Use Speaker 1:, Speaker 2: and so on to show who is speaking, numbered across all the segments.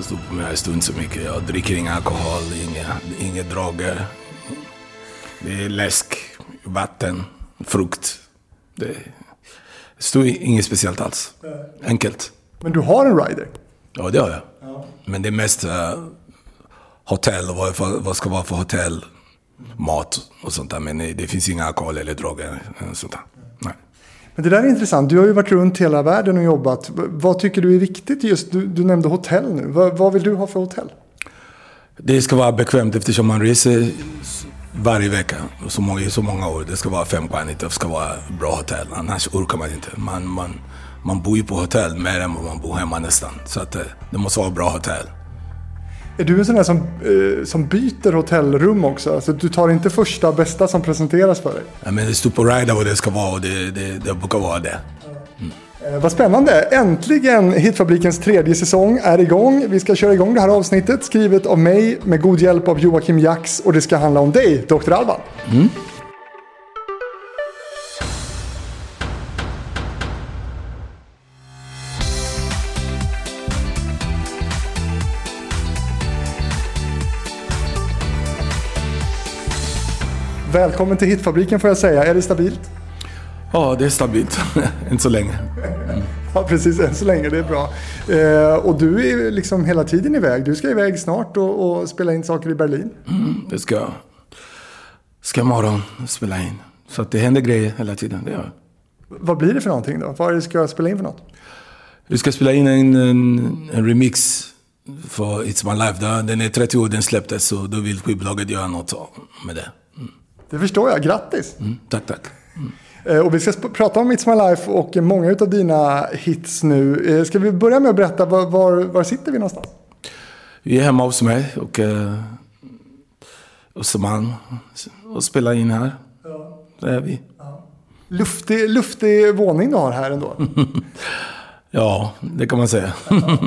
Speaker 1: Jag står på mig stund så mycket. Jag dricker ingen alkohol, inga, inga droger. Det är läsk, vatten, frukt. Det står inget speciellt alls. Enkelt.
Speaker 2: Men du har en rider?
Speaker 1: Ja, det har jag. Men det är mest uh, hotell och vad, vad, ska vara för hotell. Mat och sånt där. Men det finns inga alkohol eller droger. eh, Sånt där.
Speaker 2: Men det där är intressant. Du har ju varit runt hela världen och jobbat. Vad tycker du är viktigt just? Du, du nämnde hotell nu. Vad, vad vill du ha för hotell?
Speaker 1: Det ska vara bekvämt eftersom man reser varje vecka. Så många, i så många år. Det ska vara femstjärnigt. Det ska vara bra hotell. Annars orkar man inte. Man, man, man bor ju på hotell mer än vad man bor hemma nästan. Så att, eh, det måste vara bra hotell.
Speaker 2: Är du en sån där som, eh, som byter hotellrum också? Alltså, du tar inte första bästa som presenteras för dig?
Speaker 1: Ja, men det står på Rider vad det ska vara och det, det, det brukar vara det.
Speaker 2: Eh, vad spännande! Äntligen Hitfabrikens tredje säsong är igång. Vi ska köra igång det här avsnittet skrivet av mig med god hjälp av Joakim Jax och det ska handla om dig, Dr. Alban. Välkommen till Hitfabriken får jag säga. Är det stabilt?
Speaker 1: Ja, det är stabilt. Än så länge.
Speaker 2: Ja, precis. Än så länge. Det är bra. Eh, och du är liksom hela tiden iväg. Du ska iväg snart och, och spela in saker i Berlin.
Speaker 1: Det ska jag. Ska imorgon spela in. Så att det händer grejer hela tiden. Det gör.
Speaker 2: Vad blir det för någonting då? Vad är det du ska spela in för något?
Speaker 1: Vi ska spela in en, en, en remix för It's My Life. Den är 30 år, den släpptes. Så då vill skivbolaget göra något med det.
Speaker 2: Det förstår jag. Grattis!
Speaker 1: Mm, tack, tack.
Speaker 2: Eh, och vi ska prata om It's My Life och många av dina hits nu. Eh, ska vi börja med att berätta var, var, var sitter vi någonstans?
Speaker 1: Vi är hemma hos mig och eh, Östermalm och spelar in här. Där är vi.
Speaker 2: Luftig, luftig våning du har här ändå.
Speaker 1: Ja, det kan man säga.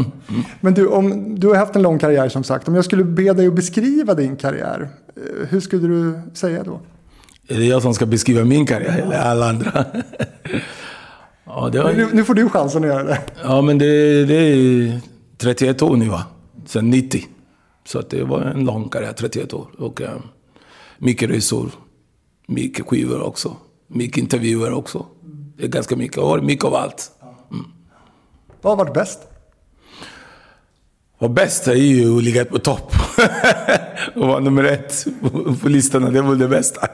Speaker 2: Men du, om, du har haft en lång karriär som sagt. Om jag skulle be dig att beskriva din karriär, eh, hur skulle du säga då?
Speaker 1: Är det jag som ska beskriva min karriär eller alla andra? ja, har,
Speaker 2: Nu, nu får du chansen att göra det.
Speaker 1: ja, men det, det är 31 år nu va? Sen 90. Så att det var en lång karriär, 31 år. Och eh, mycket resor, mycket skivor också. Mycket intervjuer också. Det är ganska mycket, jag har varit mycket av allt.
Speaker 2: Vad har varit bäst?
Speaker 1: Vad bäst är ju att ligga på topp. och vara nummer ett på- listorna, det var det bästa.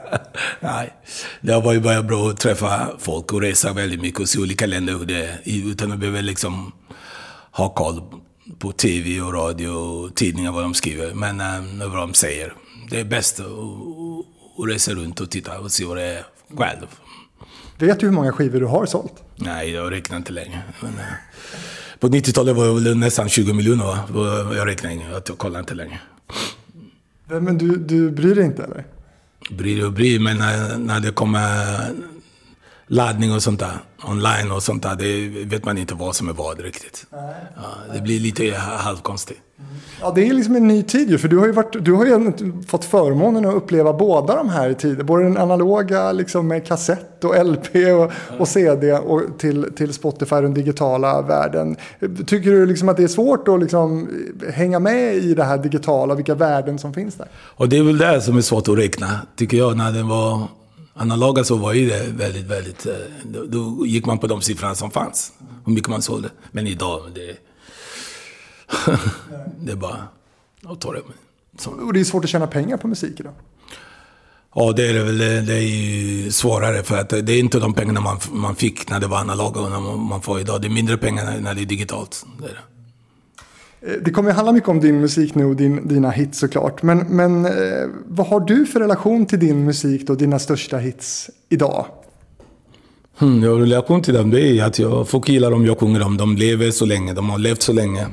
Speaker 1: Nej, det har varit bara bra att träffa folk och resa väldigt mycket och se olika länder hur det är. Utan att behöva liksom ha koll på tv och radio och tidningar vad de skriver. Men äh, vad de säger. Det är bäst att, resa runt och titta och se vad det är själv.
Speaker 2: Vet du hur många skivor du har sålt?
Speaker 1: Nej, jag räknar inte längre. Men, äh, på 90-talet var det väl nästan 20 miljoner va? Jag räknar inte, jag kollar inte längre.
Speaker 2: Men du, du bryr dig inte eller?
Speaker 1: bryr och bryr, men när, när det kommer laddning och sånt där, online och sånt där, det vet man inte vad som är vad riktigt. Ja, det blir lite halvkonstigt.
Speaker 2: Ja, det är liksom en ny tid ju. För du har ju, varit, du har ju fått förmånen att uppleva båda de här tiderna. Både den analoga liksom med kassett och LP och, och CD och till, till Spotify och den digitala världen. Tycker du liksom att det är svårt att liksom hänga med i det här digitala, vilka värden som finns där?
Speaker 1: Och det är väl det som är svårt att räkna, tycker jag. När det var analoga så var ju det väldigt, väldigt... eh, Då, då gick man på de siffrorna som fanns. Hur mycket man sålde. Men idag, det... det är bara att ta det. Så.
Speaker 2: Och det är svårt att tjäna pengar på musik idag.
Speaker 1: Ja, det är det väl. Det det är ju svårare för att det är inte de pengarna man, man fick när det var analoga och när man, man får idag. Det är mindre pengar när, när det är digitalt. Det är det.
Speaker 2: Eh, det kommer ju handla mycket om din musik nu och din, dina hits såklart. Men, men eh, vad har du för relation till din musik och dina största hits idag?
Speaker 1: Hmm, jag har relation till dem, det är att jag, folk gillar dem, jag sjunger dem. De lever så länge, de har levt så länge.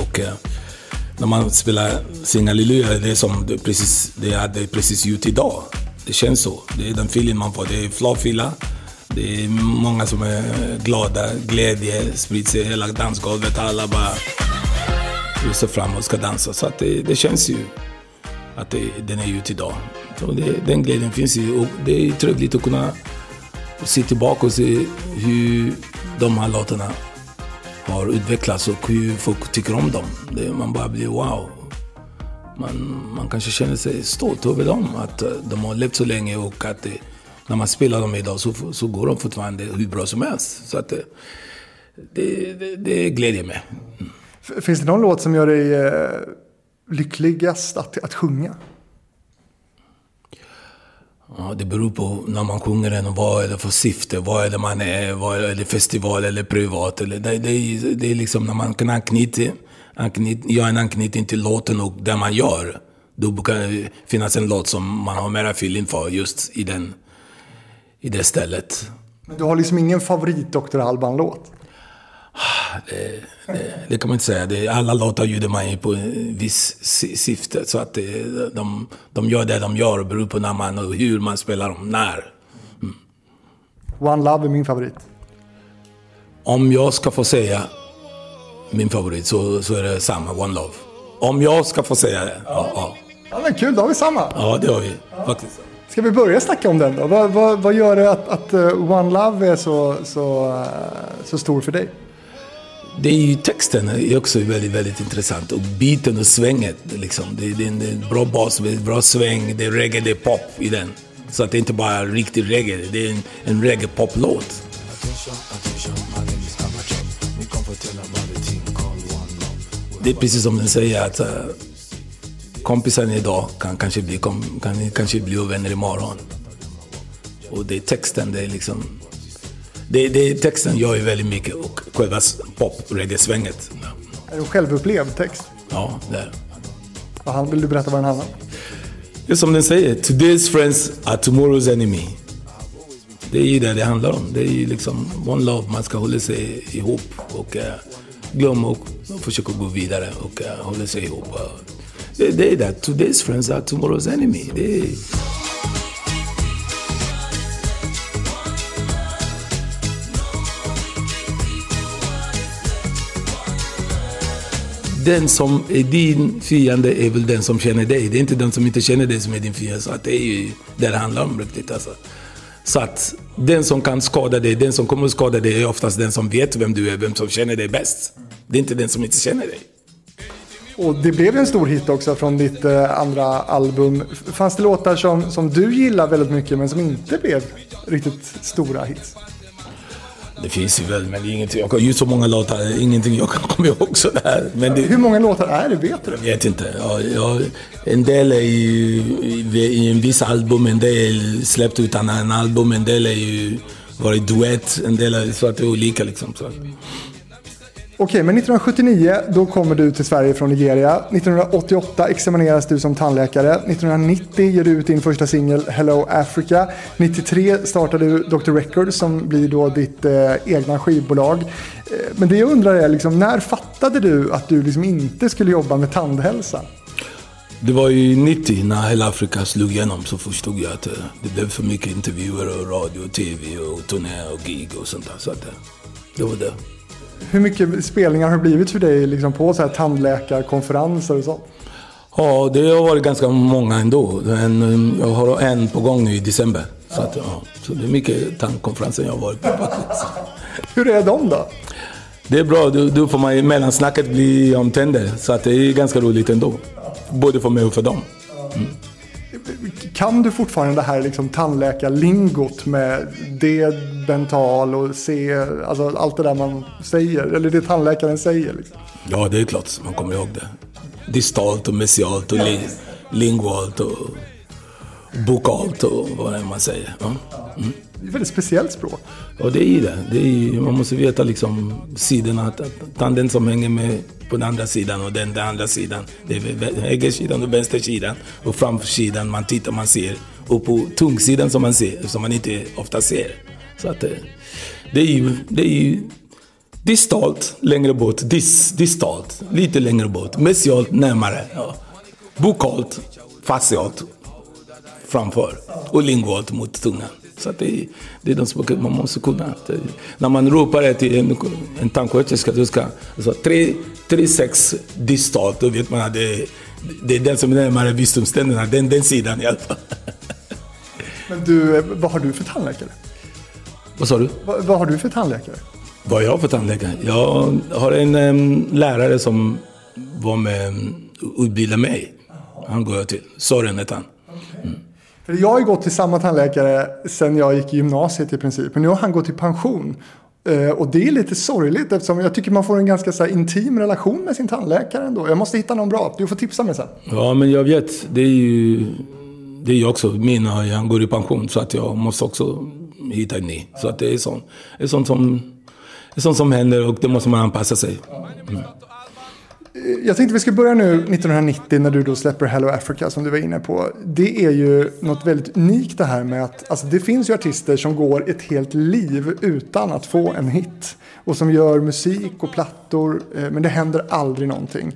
Speaker 1: Och eh, när man spelar Sing Halleluja, det är som det precis, det är, det är precis ut idag. Det känns så. Det är den feeling man får. Det är flavfilla. Det är många som är glada, glädje sprids i hela dansgolvet. Alla bara ser fram emot ska dansa. Så att det, det känns ju att det, den är ute idag. Så det, den glädjen finns ju. Och det är trevligt att kunna se tillbaka och se hur de här låtarna har utvecklats och hur folk tycker om dem. Det, man bara blir wow. Man, man kanske känner sig stolt över dem, att eh, de har levt så länge och att det, när man spelar dem idag så, så går de fortfarande hur bra som helst. Så att det, det, det, det glädjer mig. Mm.
Speaker 2: Finns det någon låt som gör dig eh, lyckligast att, att sjunga?
Speaker 1: Ja, det beror på när man sjunger den vad är det för syfte, vad är det man är, vad är det festival eller privat. Eller det, det, är, det är liksom när man kan anknyta, anknyta, göra en anknytning till låten och det man gör. Då brukar det finnas en låt som man har mera feeling för just i, den, i det stället.
Speaker 2: Men du har liksom ingen favorit Dr. Alban-låt?
Speaker 1: Det, det, det, kan man inte säga. Det, alla låtar gjorde man ju på en viss syfte. Så att det, de, de gör det de gör och beror på när man och hur man spelar dem, när.
Speaker 2: Mm. One Love är min favorit.
Speaker 1: Om jag ska få säga min favorit så, så är det samma, One Love. Om jag ska få säga det. Ja,
Speaker 2: ja. ja men kul, då har vi samma.
Speaker 1: Ja, det har vi faktiskt.
Speaker 2: Ska vi börja snacka om den då? Vad, vad, vad gör det att, att uh, One Love är så, så, uh, så stor för dig?
Speaker 1: Det är ju texten är också väldigt, väldigt intressant. Och biten och svänget. Liksom. Det, är, det är en bra bas, det är bra sväng, det är reggae, det är pop i den. Så att det är inte bara riktig reggae, det är en, en reggae-pop-låt. Det är precis som den säger att eh, uh, kompisen idag kan kanske bli, kan kanske bli ovänner imorgon. Och det är texten, det är liksom det, det, texten gör ju väldigt mycket och själva pop-reggae-svänget.
Speaker 2: Är det en självupplevd text?
Speaker 1: Ja, det är
Speaker 2: det. Vill du berätta vad den handlar om?
Speaker 1: Det är som den säger, today's friends are tomorrow's enemy. Det är ju det det handlar om. Det är ju liksom one love, man ska hålla sig ihop och uh, glömma och försöka gå vidare och uh, hålla sig ihop. Det, det är det, today's friends are tomorrow's enemy. Det är, den som är din fiende är väl den som känner dig. Det är inte den som inte känner dig som är din fiende. Så att det är ju det det handlar om riktigt alltså. Så att den som kan skada dig, den som kommer att skada dig är oftast den som vet vem du är, vem som känner dig bäst. Det är inte den som inte känner dig.
Speaker 2: Och det blev en stor hit också från ditt eh, andra album. Fanns det låtar som, som du gillar väldigt mycket men som inte blev riktigt stora hits?
Speaker 1: Det finns ju väl, men det är ingenting. Jag har gjort så många låtar, ingenting jag kan komma ihåg sådär. Men det,
Speaker 2: Hur många låtar är det, vet du?
Speaker 1: Jag vet inte. Ja, jag, en del är ju i, en viss album, en del släppt utan en album, en del är ju varit duett, en del är så att det är olika liksom. Så.
Speaker 2: Okej, men 1979 då kommer du till Sverige från Nigeria. 1988 examineras du som tandläkare. 1990 ger du ut din första singel Hello Africa. 93 startar du Dr. Records som blir då ditt eh, egna skivbolag. Eh, men det jag undrar är, liksom, när fattade du att du liksom inte skulle jobba med tandhälsa?
Speaker 1: Det var ju 90 när hela Afrika slog igenom så förstod jag att eh, det blev för mycket intervjuer och radio och tv och turné och gig och sånt där. Så att, eh, det var det.
Speaker 2: Hur mycket spelningar har det blivit för dig liksom på så här tandläkarkonferenser och sånt?
Speaker 1: Ja, det har varit ganska många ändå. En, jag har en på gång nu i december. Så, att, ja, så det är mycket tandkonferenser jag har varit på
Speaker 2: Hur är de då?
Speaker 1: Det är bra, då, då får man mellansnacket bli om tänder. Så att det är ganska roligt ändå. Både för mig och för dem. Mm.
Speaker 2: Kan du fortfarande det här liksom tandläkarlingot med det dental och C, alltså allt det där man säger, eller det tandläkaren säger? Liksom?
Speaker 1: Ja, det är klart man kommer ihåg det. Distalt och mesialt och li lingualt och bokalt och vad det är man säger.
Speaker 2: Mm. Det är ett väldigt speciellt språk.
Speaker 1: Ja, det är det. det är, man måste veta liksom sidorna. Tanden som hänger med på den andra sidan och den, den andra sidan. Det är högersidan och vänstersidan. Och framsidan man tittar, man ser. Och på tungsidan som man ser, som man inte ofta ser. Så att eh, det är ju, det är ju distalt längre bort, dis, distalt lite längre bort, mesialt närmare. Ja. Bokalt, facialt framför och lingualt mot tungan. Så att det, det är de språken man måste kunna. Det, när man ropar till en, en tandsköterska, då ska alltså, 3-6 distalt, då vet man att det, det är den som är närmare visdomständerna, den, den sidan i alla fall.
Speaker 2: Men du, vad har du för tandläkare?
Speaker 1: Vad sa du?
Speaker 2: Vad, vad har du för tandläkare?
Speaker 1: Vad jag har för tandläkare? Jag har en um, lärare som var med och utbildade mig. Han går jag till. Soren heter han.
Speaker 2: För jag har ju gått till samma tandläkare sen jag gick i gymnasiet i princip. Men nu har han gått i pension. Eh, och det är lite sorgligt eftersom jag tycker man får en ganska så här, intim relation med sin tandläkare ändå. Jag måste hitta någon bra. Du får tipsa mig sen.
Speaker 1: Ja, men jag vet. Det är ju det är också. Min han går i pension så att jag måste också hitta en ny. Så att det är sånt, det är sånt som, det är sånt som händer och det måste man anpassa sig. Mm.
Speaker 2: Eh, jag tänkte vi ska börja nu 1990 när du då släpper Hello Africa som du var inne på. Det är ju något väldigt unikt det här med att alltså det finns ju artister som går ett helt liv utan att få en hit. Och som gör musik och plattor eh, men det händer aldrig någonting.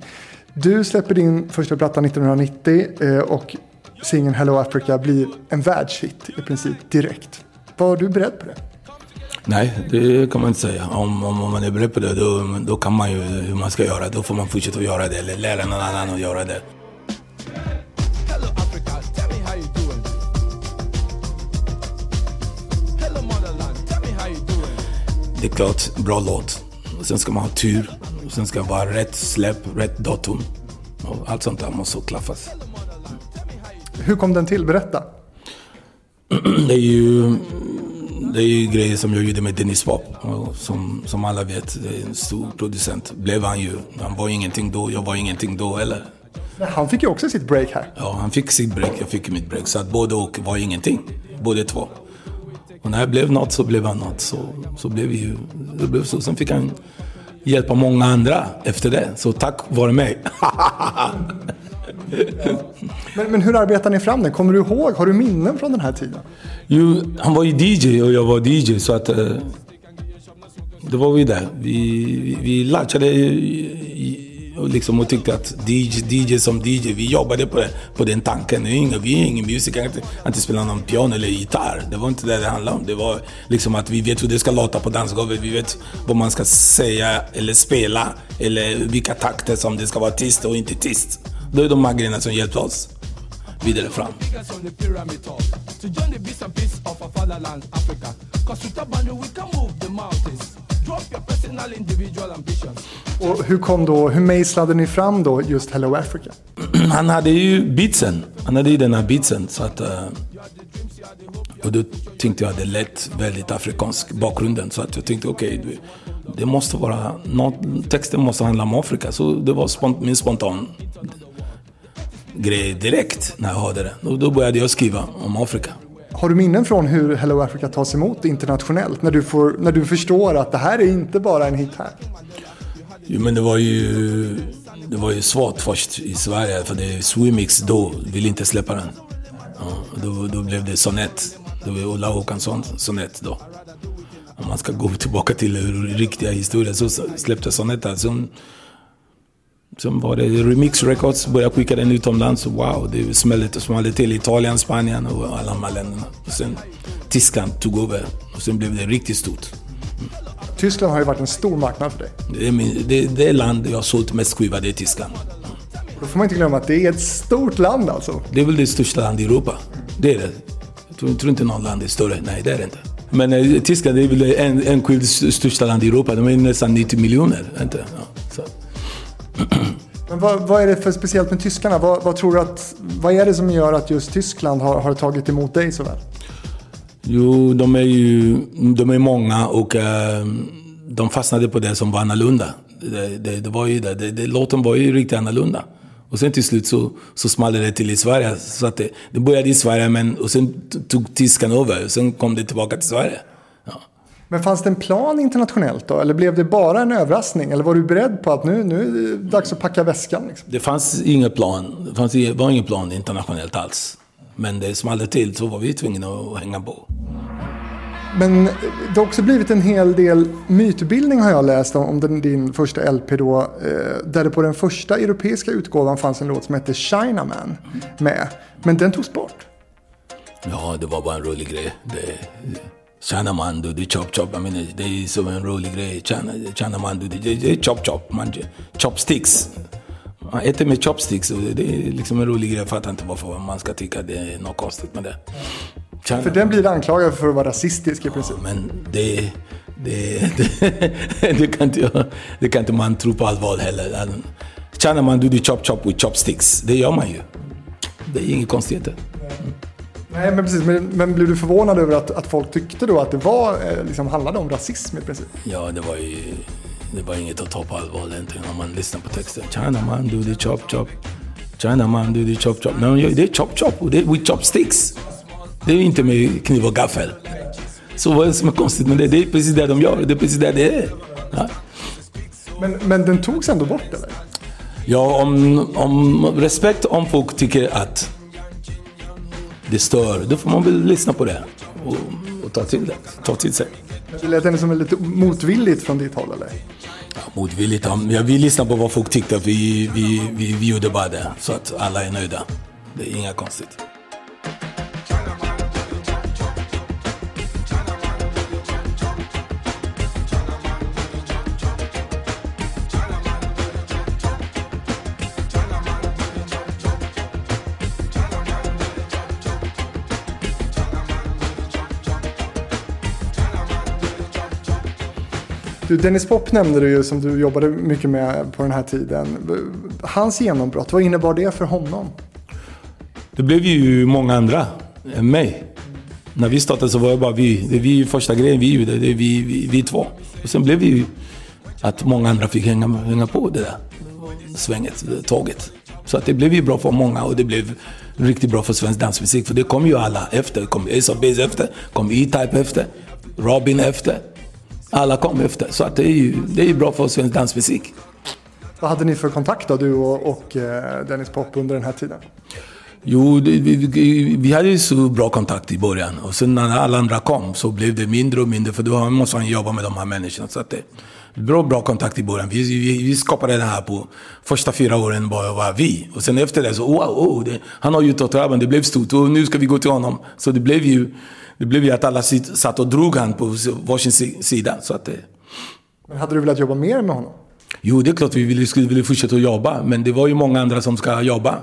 Speaker 2: Du släpper din första platta 1990 eh, och singeln Hello Africa blir en världshit i princip direkt. Var du beredd på det?
Speaker 1: Nej, det kan man inte säga. Om, om, om man är beredd på det, då, då kan man ju hur man ska göra. Då får man fortsätta att göra det, eller lära någon annan att göra det. Det är klart, bra låt. Sen ska man ha tur. Sen ska det vara rätt släpp, rätt datum. Och allt sånt där måste klaffas.
Speaker 2: Hur kom den till? Berätta.
Speaker 1: Det är ju det är ju grejer som jag gjorde med Dennis Pop. Som, som alla vet, det är en stor producent. Blev han ju. Han var ingenting då, jag var ingenting då heller.
Speaker 2: Han fick ju också sitt break här.
Speaker 1: Ja, han fick sitt break, jag fick mitt break. Så att både och var ingenting. Båda två. Och när jag blev något så blev han något. Så, så blev vi ju, det blev så. Sen fick han hjälpa många andra efter det. Så tack vare mig.
Speaker 2: men, men hur arbetar ni fram den? Kommer du ihåg? Har du minnen från den här tiden?
Speaker 1: Jo, han var ju DJ och jag var DJ så att... Eh, då det var vi där. Vi, vi, vi latchade och, liksom, och tyckte att DJ, DJ som DJ, vi jobbade på, på den tanken. Vi är ingen, vi är ingen musiker, inte, inte spela någon piano eller gitarr. Det var inte det det handlade om. Det var liksom att vi vet hur det ska låta på dansgolvet. Vi vet vad man ska säga eller spela. Eller vilka takter som det ska vara tyst och inte tyst. Det är de här grejerna som hjälpte oss vidare fram.
Speaker 2: Och hur kom då, hur mejslade ni fram då just Hello Africa?
Speaker 1: Han hade ju beatsen, han hade ju den här beatsen så att uh, och då tänkte jag att det lät väldigt afrikansk bakgrunden så att jag tänkte okej, okay, det måste vara, något, texten måste handla om Afrika så det var spont, min spontan grej direkt när jag hörde det. Och då började jag skriva om Afrika.
Speaker 2: Har du minnen från hur Hello Africa tas emot internationellt? När du, får, när du förstår att det här är inte bara en hit här?
Speaker 1: Jo, men det var ju, det var ju svårt först i Sverige. För det, Swimix då ville inte släppa den. Ja, då, då blev det Sonett. Det var Ulla Håkansson Sonett då. Om man ska gå tillbaka till riktiga historier så släppte Sonett. Alltså, Sen var det Remix Records, började skicka den utomlands. Wow, det smällde, smällde till Italien, Spanien och alla de här länderna. Och sen Tyskland tog över och sen blev det riktigt stort.
Speaker 2: Mm. Tyskland har ju varit en stor marknad för dig.
Speaker 1: Det är min, det, det land jag har sålt mest skiva, det är Tyskland. Mm.
Speaker 2: Då får man inte glömma att det är ett stort land alltså.
Speaker 1: Det är väl det största landet i Europa. Det är det. Jag tror, jag tror inte något land är större. Nej, det är det inte. Men eh, Tyskland är väl en, enskilt största land i Europa. De är nästan 90 miljoner. Inte? Ja.
Speaker 2: Men vad, vad, är det för speciellt med tyskarna? Vad, vad, tror du att, vad är det som gör att just Tyskland har, har tagit emot dig så väl?
Speaker 1: Jo, de är ju de är många och äh, de fastnade på det som var annorlunda. Det, det, det var ju det, det, det, låten var ju riktigt annorlunda. Och sen till slut så, så small det till i Sverige. Så att det, det började i Sverige men, och sen tog tyskan över. Och sen kom det tillbaka till Sverige.
Speaker 2: Men fanns det en plan internationellt då? Eller blev det bara en överraskning? Eller var du beredd på att nu, nu är det dags att packa väskan? Liksom?
Speaker 1: Det fanns ingen plan. Det fanns, var ingen plan internationellt alls. Men det small till så var vi tvungna att hänga på.
Speaker 2: Men det har också blivit en hel del mytbildning har jag läst om, den, din första LP då. Eh, där det på den första europeiska utgåvan fanns en låt som hette Chinaman med. Men den togs bort.
Speaker 1: Ja, det var bara en rolig grej. Det, Tjena man du, det är chop chop. Jag menar, det är som en rolig grej. Tjena man du, det är chop chop. Man, chopsticks. Man äter med chopsticks och det är liksom en rolig grej. Jag fattar inte varför man ska tycka det är något konstigt med det.
Speaker 2: Tjena. För den blir anklagad för att vara rasistisk i princip.
Speaker 1: Ja, men det, Det, det, det, kan inte, det kan inte man tro på allvar heller. Tjänar man do the chop chop with chopsticks, det gör man ju. Det är inget konstigheter. Mm.
Speaker 2: Nej, men precis. Men, men blev du förvånad över att, att folk tyckte då att det var, eh, liksom, handlade om rasism i princip?
Speaker 1: Ja, det var ju det var inget att ta på allvar egentligen om man lyssnar på texten. China man do the chop chop. China man do the chop chop. Nej, det är chop chop och det är with chopsticks. Det är inte med kniv och gaffel. Så vad är det som är konstigt med det? Det är precis det de gör. Det är precis det det är. Ja.
Speaker 2: Men, men den togs ändå bort eller?
Speaker 1: Ja, om, om respekt om folk tycker att det stör, då får man väl lyssna på det och, och ta till det, ta till sig.
Speaker 2: Det lät ändå som lite motvilligt från ditt håll eller?
Speaker 1: Ja, motvilligt, ja, vi lyssnar på vad folk tyckte, vi, vi, vi, vi gjorde bara det så att alla är nöjda. Det är inga konstigt.
Speaker 2: Du, Dennis Pop nämnde du ju som du jobbade mycket med på den här tiden. Hans genombrott, vad innebar det för honom?
Speaker 1: Det blev ju många andra än mig. När vi startade så var det bara vi. Det är vi första grejen vi gjorde. Det är vi, vi, vi två. Och sen blev det ju att många andra fick hänga, hänga på det där svänget, tåget. Så att det blev ju bra för många och det blev riktigt bra för svensk dansmusik. För det kom ju alla efter. Det kom Ace of Base efter, kom E-Type efter, Robin efter. Alla kom efter. Så att det är ju det är bra för svensk dansmusik.
Speaker 2: Vad hade ni för kontakt då, du och, och eh, Dennis Pop under den här tiden?
Speaker 1: Jo, det, vi, vi, hade ju så bra kontakt i början. Och sen när alla andra kom så blev det mindre och mindre. För då måste man jobba med de här människorna. Så att det, bra, bra kontakt i början. Vi, vi, vi skapade det här på första fyra åren bara var vi. Och sen efter det så, wow, oh, det, han har ju tagit över, det blev stort. Och nu ska vi gå till honom. Så det blev ju det blev ju att alla satt och drog han på varsin sida. Så att.
Speaker 2: Men hade du velat jobba mer med honom?
Speaker 1: Jo, det är klart vi ville, skulle vilja fortsätta att jobba. Men det var ju många andra som ska jobba.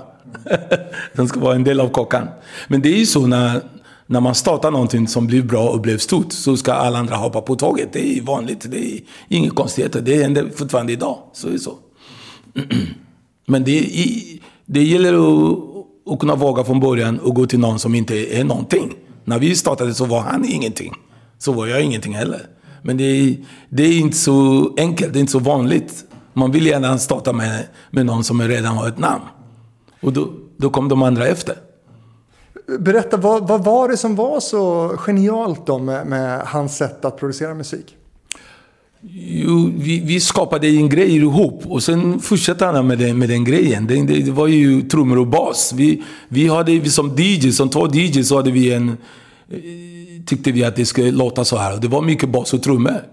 Speaker 1: som ska vara en del av kakan. Men det är ju så när, när man startar någonting som blir bra och blev stort. Så ska alla andra hoppa på tåget. Det är vanligt. Det är inga konstigheter. Det händer fortfarande idag. Så är det så. Men det, det gäller att, att kunna våga från början och gå till någon som inte är någonting. När vi startade så var han ingenting. Så var jag ingenting heller. Men det är, det är inte så enkelt, det är inte så vanligt. Man vill gärna starta med, med någon som redan har ett namn. Och då, då kom de andra efter.
Speaker 2: Berätta, vad, vad var det som var så genialt då med, med hans sätt att producera musik?
Speaker 1: Jo, vi, vi, skapade en grej ihop och sen fortsatte han med den, med den grejen. Det, det, det var ju trummor och bas. Vi, vi hade som DJ, som två DJs, så hade vi en... Eh, tyckte vi att det skulle låta så här. Det var mycket bas och trummor.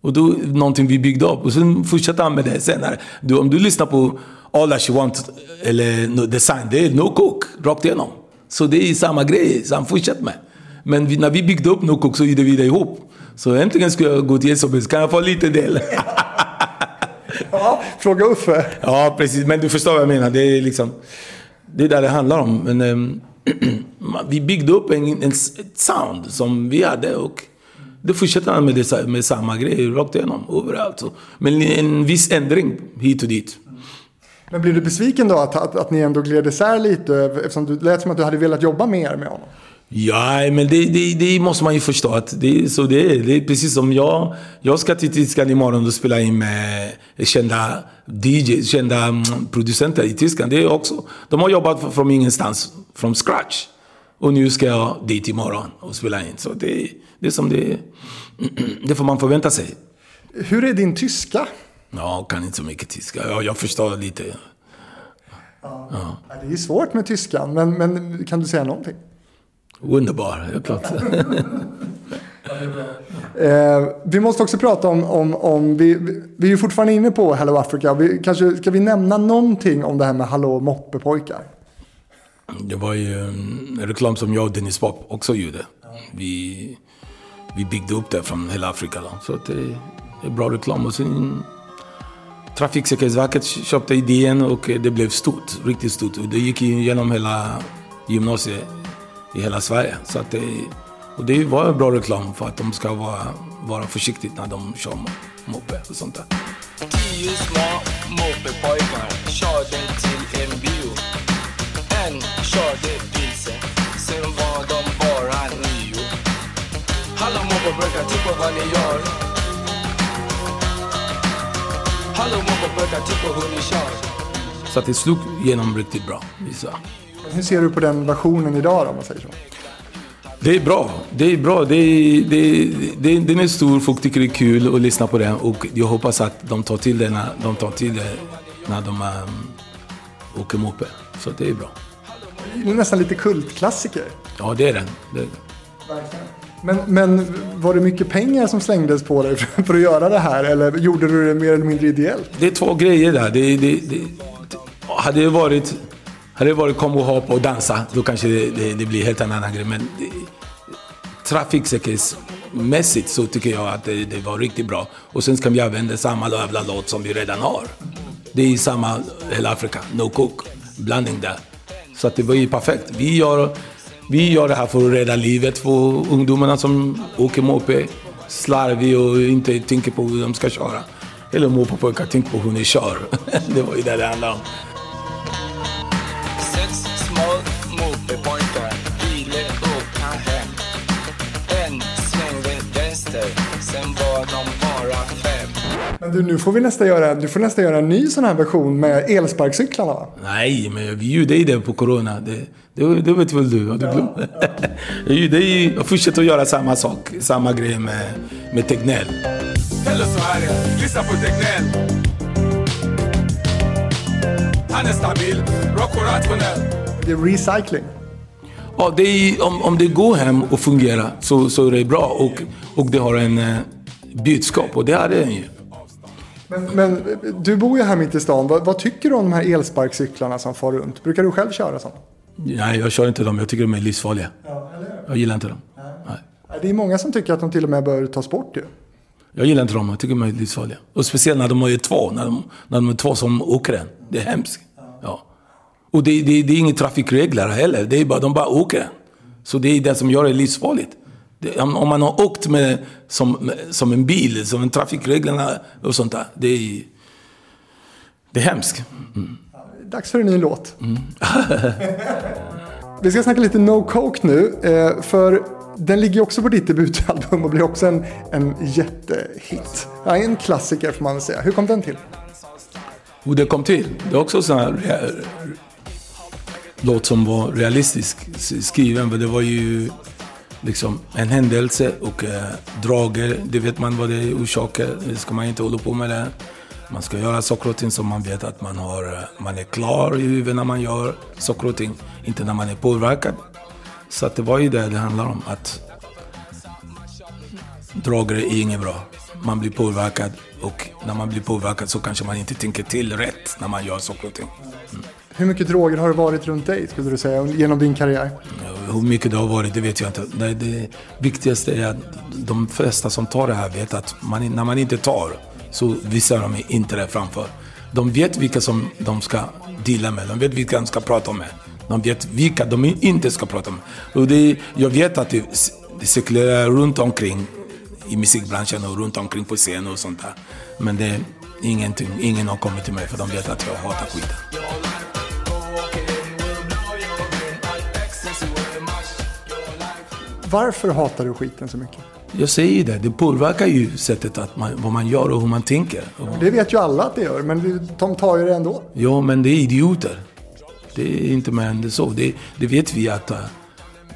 Speaker 1: Och då, någonting vi byggde upp. Och sen fortsatte han med det senare. Du, om du lyssnar på All That She Want eller no Design, det är No Cook rakt igenom. Så det är samma grej, så han fortsatte med. Men vi, när vi byggde upp No Cook så gjorde vi det ihop. Så äntligen ska jag gå till SOB, kan jag få lite del?
Speaker 2: ja, fråga Uffe.
Speaker 1: Ja, precis. Men du förstår vad jag menar. Det är liksom... Det är där det handlar om. Men, um, vi byggde upp en, en, ett sound som vi hade och det fortsätter han med, det, med samma grej rakt igenom, överallt. Men en viss ändring hit och dit.
Speaker 2: Men blir du besviken då att, att, att ni ändå gled isär lite? Eftersom du lät som att du hade velat jobba mer med honom.
Speaker 1: Ja, men det, det, det, måste man ju förstå. Att det, så det, är, det är precis som jag. Jag ska till Tyskland imorgon och spela in med kända DJ, kända mm, producenter i Tyskland. Det är också, de har jobbat från ingenstans, från scratch. Och nu ska jag dit imorgon och spela in. Så det, det är som det Det får man förvänta sig.
Speaker 2: Hur är din tyska?
Speaker 1: Ja, jag kan inte så mycket tyska. Ja, jag förstår lite.
Speaker 2: Ja. Ja. Det är svårt med tyskan, men, men kan du säga någonting?
Speaker 1: Underbar, helt klart.
Speaker 2: eh, vi måste också prata om, om, om vi, vi är fortfarande inne på Hello Africa. Vi, kanske, ska vi nämna någonting om det här med Hallå Moppepojkar?
Speaker 1: Det var ju en reklam som jag och Dennis Pop också gjorde. Vi, vi byggde upp det från hela Afrika. Då. Så det, det är bra reklam. Och sen Trafiksäkerhetsverket köpte idén och det blev stort, riktigt stort. Det gick genom hela gymnasiet i hela Sverige. Så att det, Och det var bra reklam för att de ska vara, vara försiktiga när de kör moppe och sånt där.
Speaker 3: Tio små moppepojkar körde till en bio. En körde vilse, sen var de bara nio. Hallå moppepojkar, titta vad ni gör. Hallå moppepojkar, titta hur ni kör.
Speaker 1: Så att det slog igenom riktigt bra. Vissa.
Speaker 2: Hur ser du på den versionen idag då, om man säger så?
Speaker 1: Det är bra. Det är bra. Det är, det, det, den är stor, folk tycker det är kul att lyssna på den och jag hoppas att de tar till det när de, tar till det när de um, åker moppe. Så det är bra.
Speaker 2: Det är nästan lite kultklassiker.
Speaker 1: Ja, det är den. Det är den.
Speaker 2: Men, men var det mycket pengar som slängdes på dig för att göra det här? Eller gjorde du det mer eller mindre ideellt?
Speaker 1: Det är två grejer där. Det, det, det, hade det varit, hade det varit kom och och dansa, då kanske det, det, det blir helt en annan grej. Men det, trafiksäkerhetsmässigt så tycker jag att det, det, var riktigt bra. Och sen ska vi använda samma jävla låt som vi redan har. Det är samma hela Afrika, no cook, blandning där. Så att det var ju perfekt. Vi gör, vi gör det här för att rädda livet för ungdomarna som åker moppe. Slarvig och inte tänker på hur de ska köra. Eller moppepojkar tänker på hur ni kör. det var ju det det handlade om.
Speaker 2: Men du, nu får vi nästan göra, du får nästan göra en ny sån här version med elsparkcyklarna va?
Speaker 1: Nej, men vi gjorde ju det på Corona. Det, det, det vet väl du? Du glömt? Jag gjorde ju- Jag fortsätter att göra samma sak, samma grej med, med Tegnell.
Speaker 4: Är det, lyssna på Tegnell. Han är stabil, rock och rationell.
Speaker 2: Det är recycling.
Speaker 1: Ja, det är, om, om det går hem och fungerar så, så är det bra och, och det har en eh, budskap och det är det ju.
Speaker 2: Men, men du bor ju här mitt i stan. Vad, vad tycker du om de här elsparkcyklarna som far runt? Brukar du själv köra sådana?
Speaker 1: Nej, jag kör inte dem. Jag tycker de är livsfarliga. Jag gillar inte dem. Nej.
Speaker 2: Det är många som tycker att de till och med bör tas bort ju.
Speaker 1: Jag gillar inte dem. Jag tycker de är livsfarliga. Och speciellt när de är två. När de, när de är två som åker den. Det är hemskt. Ja. Och det, det, det är inga trafikregler heller. Det är bara, de bara åker den. Så det är det som gör det livsfarligt. Om, man har åkt med, som, som en bil, som en trafikreglerna och sånt där. Det är, det är hemskt.
Speaker 2: Dags för en ny låt. Vi ska snacka lite No Coke nu. eh, För den ligger också på ditt debutalbum och blir också en, en jättehit. Ja, en klassiker får man väl säga. Hur kom den till?
Speaker 1: Hur det kom till. Det är också en sån här låt som var realistisk skriven. För det var ju liksom en händelse och eh, droger, Det vet man vad det orsakar. Det ska man inte hålla på med det. Man ska göra saker och ting som man vet att man, har, eh, man är klar i huvudet när man gör saker och ting. Inte när man är påverkad. Så att det var ju det det handlar om. Att droger är inget bra. Man blir påverkad och när man blir påverkad så kanske man inte tänker till rätt när man gör saker och ting. Mm.
Speaker 2: Hur mycket droger har det varit runt dig skulle du säga genom din karriär?
Speaker 1: Hur mycket det har varit, det vet jag inte. Det, det viktigaste är att de flesta som tar det här vet att man, när man inte tar så visar de inte det framför. De vet vilka som de ska deala med, de vet vilka de ska prata med. De vet vilka de inte ska prata med. Och det, jag vet att det, det cirkulerar runt omkring i musikbranschen och runt omkring på scen och sånt där. Men det är ingenting, ingen har kommit till mig för de vet att jag hatar skiten.
Speaker 2: Varför hatar du skiten så mycket?
Speaker 1: Jag säger det, det påverkar ju sättet att man, vad man gör och hur man tänker.
Speaker 2: Det vet ju alla att det gör, men de tar ju det ändå.
Speaker 1: ja, men det är idioter. Det är inte mer än så. Det, det vet vi att... eh,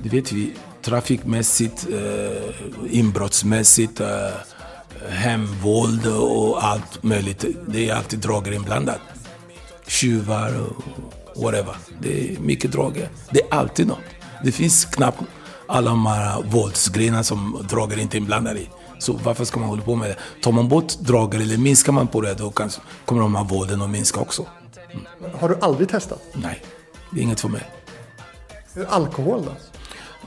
Speaker 1: Det vet vi trafikmässigt, eh, inbrottsmässigt, eh, hemvåld och allt möjligt. Det är alltid droger inblandat. Tjuvar och whatever. Det är mycket droger. Det är alltid något. Det finns knappt alla de här våldsgrejerna som droger inte är inblandade i. Så varför ska man hålla på med det? Tar man bort droger eller minskar man på det, då kanske kommer de här vålden att minska också.
Speaker 2: Har du aldrig testat?
Speaker 1: Nej, det är inget för mig.
Speaker 2: Alkohol då?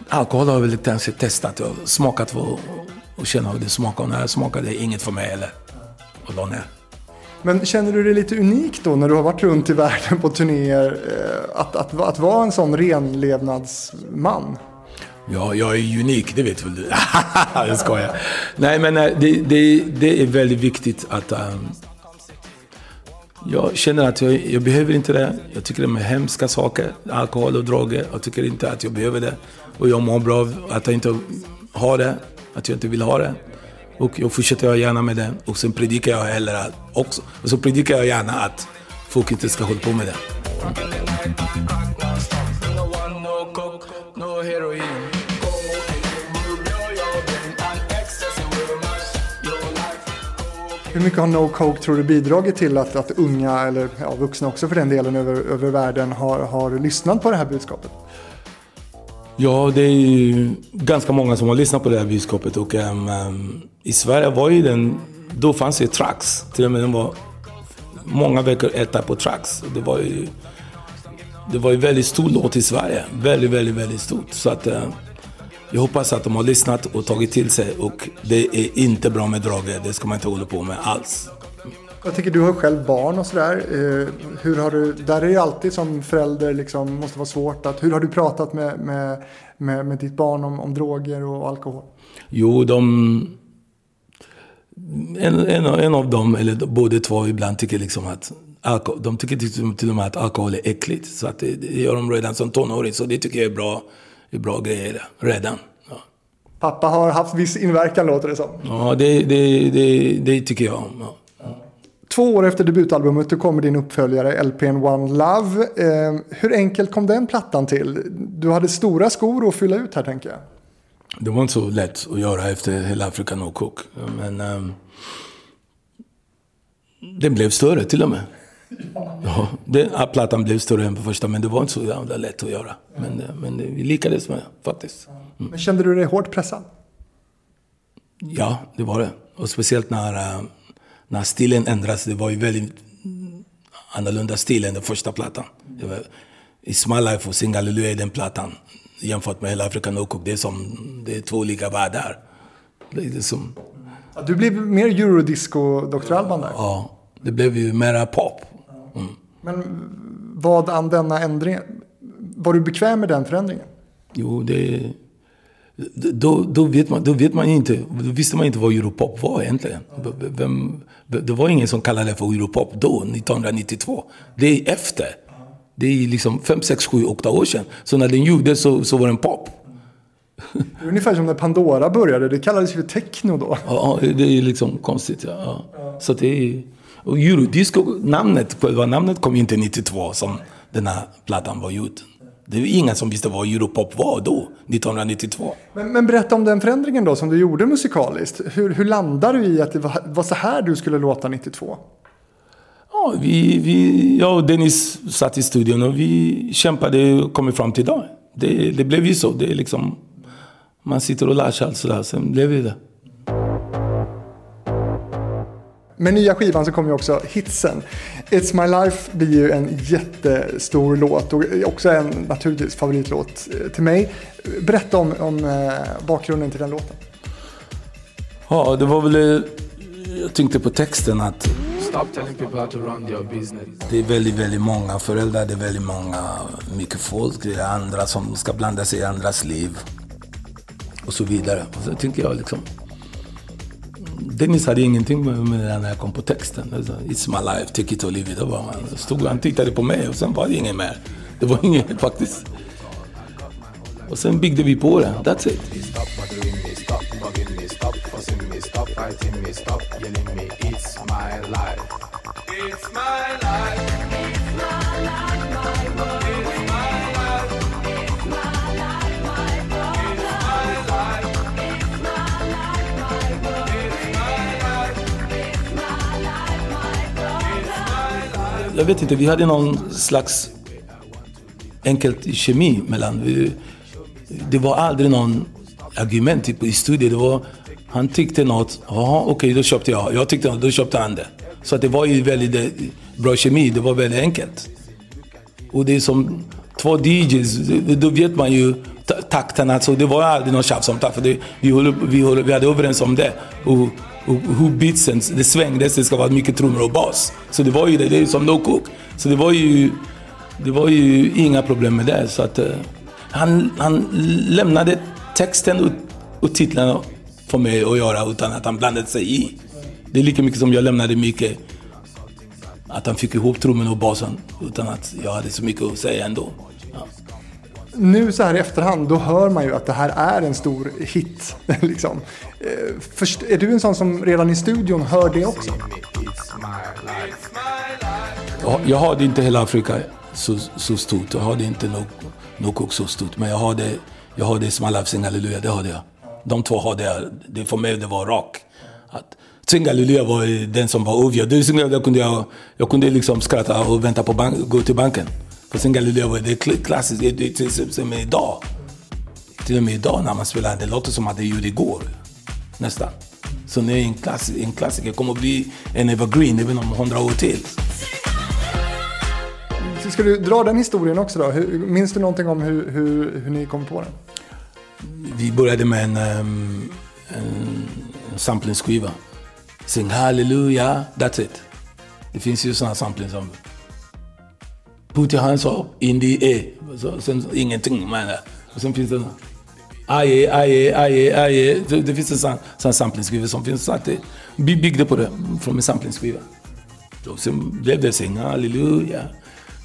Speaker 1: Alkohol har jag väl kanske testat och smakat för och känna hur det smakar. Och när jag smakar det är inget för mig heller. Och la ner.
Speaker 2: Men känner du det lite unikt då när du har varit runt i världen på turnéer eh, att, att, att vara en sån renlevnadsman?
Speaker 1: Ja, jag är unik, det vet väl du? jag skojar. Nej, men eh, det, det, det är väldigt viktigt att... Um, jag känner att jag, jag behöver inte det. Jag tycker det är hemska saker, alkohol och droger. Jag tycker inte att jag behöver det. Och jag mår bra av att jag inte har det, att jag inte vill ha det. Och jag fortsätter gärna med det. Och sen predikar jag heller också. Och så predikar jag gärna att folk inte ska hålla på med det.
Speaker 2: Hur mycket har No Coke tror du bidragit till att, att unga, eller ja, vuxna också för den delen, över, över världen har, har lyssnat på det här budskapet?
Speaker 1: Ja, det är ju ganska många som har lyssnat på det här budskapet. Och, um, um, I Sverige var ju den, då fanns det tracks. Till och med den var många veckor etta på tracks. Det var ju, det var ju väldigt stor låt i Sverige. Väldigt, väldigt, väldigt stort. Så att, uh, jag hoppas att de har lyssnat och tagit till sig. Och det är inte bra med droger. Det ska man inte hålla på med alls.
Speaker 2: Jag tycker du har själv barn och sådär. Eh, hur har du, där är det ju alltid som förälder liksom, måste vara svårt att, hur har du pratat med, med, med, med ditt barn om, om droger och alkohol?
Speaker 1: Jo, de... En, en, en av dem, eller båda två, ibland tycker liksom att alkohol, de tycker till, till och med att alkohol är äckligt. Så att det, det gör de redan som tonåring. Så det tycker jag är bra, är bra grejer redan. Ja,
Speaker 2: Pappa har haft viss inverkan låter det som.
Speaker 1: ja det, det, det, det tycker jag. Ja.
Speaker 2: Två år efter debutalbumet då kommer din uppföljare LPn One Love. Eh, hur enkelt kom den plattan till? Du hade stora skor att fylla ut här tänker jag.
Speaker 1: Det var inte så lätt att göra efter hela Africa No Cook. Men um, den blev större till och med. Ja, den, ja, plattan blev större än på första, men det var inte så jävla lätt att göra. Men, eh, men vi lyckades med faktiskt.
Speaker 2: Men kände du dig hårt pressad?
Speaker 1: Ja, det var det. Och speciellt när, eh, när stilen ändrades. Det var ju väldigt annorlunda stil än den första plattan. Det var, It's My Life och Sing Hallelujah är den plattan. Jämfört med hela Africa No Cook. Det är som det är två olika världar. Det är liksom,
Speaker 2: Ja, Du blev mer eurodisco-Dr. Alban där.
Speaker 1: ja, det blev ju mera pop.
Speaker 2: Men vad an denna ändring? Var du bekväm med den förändringen?
Speaker 1: Jo, det... Då, då, vet man, då vet man inte, då visste man inte vad Europop var egentligen. Vem, det var ingen som kallade det för Europop då, 1992. Det är efter. Det är liksom 5, 6, 7, 8 år sedan. Så när den gjordes så, så var den pop.
Speaker 2: Det är ungefär som när Pandora började. Det kallades ju techno då.
Speaker 1: Ja, det är liksom konstigt. Ja. Så det är... Och Eurodisco, namnet, själva namnet kom ju inte 92 som den här plattan var gjord. Det var ingen som visste vad Europop var då, 1992.
Speaker 2: Men, men berätta om den förändringen då som du gjorde musikaliskt. Hur, hur landade du i att det var, var så här du skulle låta 92?
Speaker 1: Ja, vi, vi, jag och Dennis satt i studion och vi kämpade och kom fram till idag. Det, det blev ju så. Det är liksom, man sitter och lär sig allt sådär, sen blev det det.
Speaker 2: Med nya skivan så kommer ju också hitsen. It's My Life blir ju en jättestor låt och också en naturligtvis favoritlåt eh, till mig. Berätta om, om eh, bakgrunden till den låten.
Speaker 1: Ja, det var väl... eh, Jag tänkte på texten att
Speaker 3: Stop telling people how to run their business.
Speaker 1: det är väldigt, väldigt många föräldrar, det är väldigt många, mycket folk, det är andra som ska blanda sig i andras liv. Och så vidare. Och så tänker jag liksom... Dennis hade ingenting med, med det där när jag kom på texten. Alltså, It's my life, take it or leave it. Och bara, han, stod, han tittade på mig och sen var det inget mer. Det var inget faktiskt. Och sen byggde vi på det. That's it.
Speaker 3: It's my life. It's my life.
Speaker 1: Jag vet inte, vi hade någon slags enkelt kemi mellan... Vi, det var aldrig någon argument typ, i studion. Det var, han tyckte något, jaha okej då köpte jag. Jag tyckte något, då köpte han det. Så att det var ju väldigt eh, bra kemi, det var väldigt enkelt. Och det är som två DJs, då vet man ju takterna. Så alltså, det var aldrig något tjafs om takt. För det, vi, håller, vi, vi hade överens om det. Och hur beatsen, det svängdes, det ska vara mycket trummor och bas. Så det var ju det, det är som No Cook. Så det var ju, det var ju inga problem med det. Så att, uh, han, han lämnade texten och, och titlarna för mig att göra utan att han blandade sig i. Det är lika mycket som jag lämnade mycket att han fick ihop trummorna och basen utan att jag hade så mycket att säga ändå.
Speaker 2: Nu så här i efterhand, då hör man ju att det här är en stor hit. liksom. Eh, först, är du en sån som redan i studion hör det också?
Speaker 1: Jag, jag har det inte hela Afrika så, så stort. Jag har det inte nog, så stort. Men jag har det, jag har det som Sing Hallelujah. det har jag. De två har det. det för mig det var rak. Att, Sing Hallelujah var den som var ovia. Det kunde jag, jag kunde liksom skratta och vänta på bank, gå till banken. För Sing Halleluja var det klassiskt, det, det, till, till och med idag. Till och med idag när man spelar, det låter som att det gjorde igår. Nästan. Så det är en, klass, en klassiker, kommer att bli en evergreen även om hundra år till.
Speaker 2: Ska du dra den historien också då? Hur, minns du någonting om hur, hur, hur ni kom på den?
Speaker 1: Vi började med en, um, en samplingsskiva. Sing hallelujah, that's it. Det finns ju sådana sampling som Put your hands up in the air. Så, sen ingenting menar jag. Och sen finns det Aje, aje, aje, aje. Det, det finns en sån, sån samplingsskiva som finns. Så att det, vi byggde på det från en samplingsskiva. Sen blev det Sing hallelujah.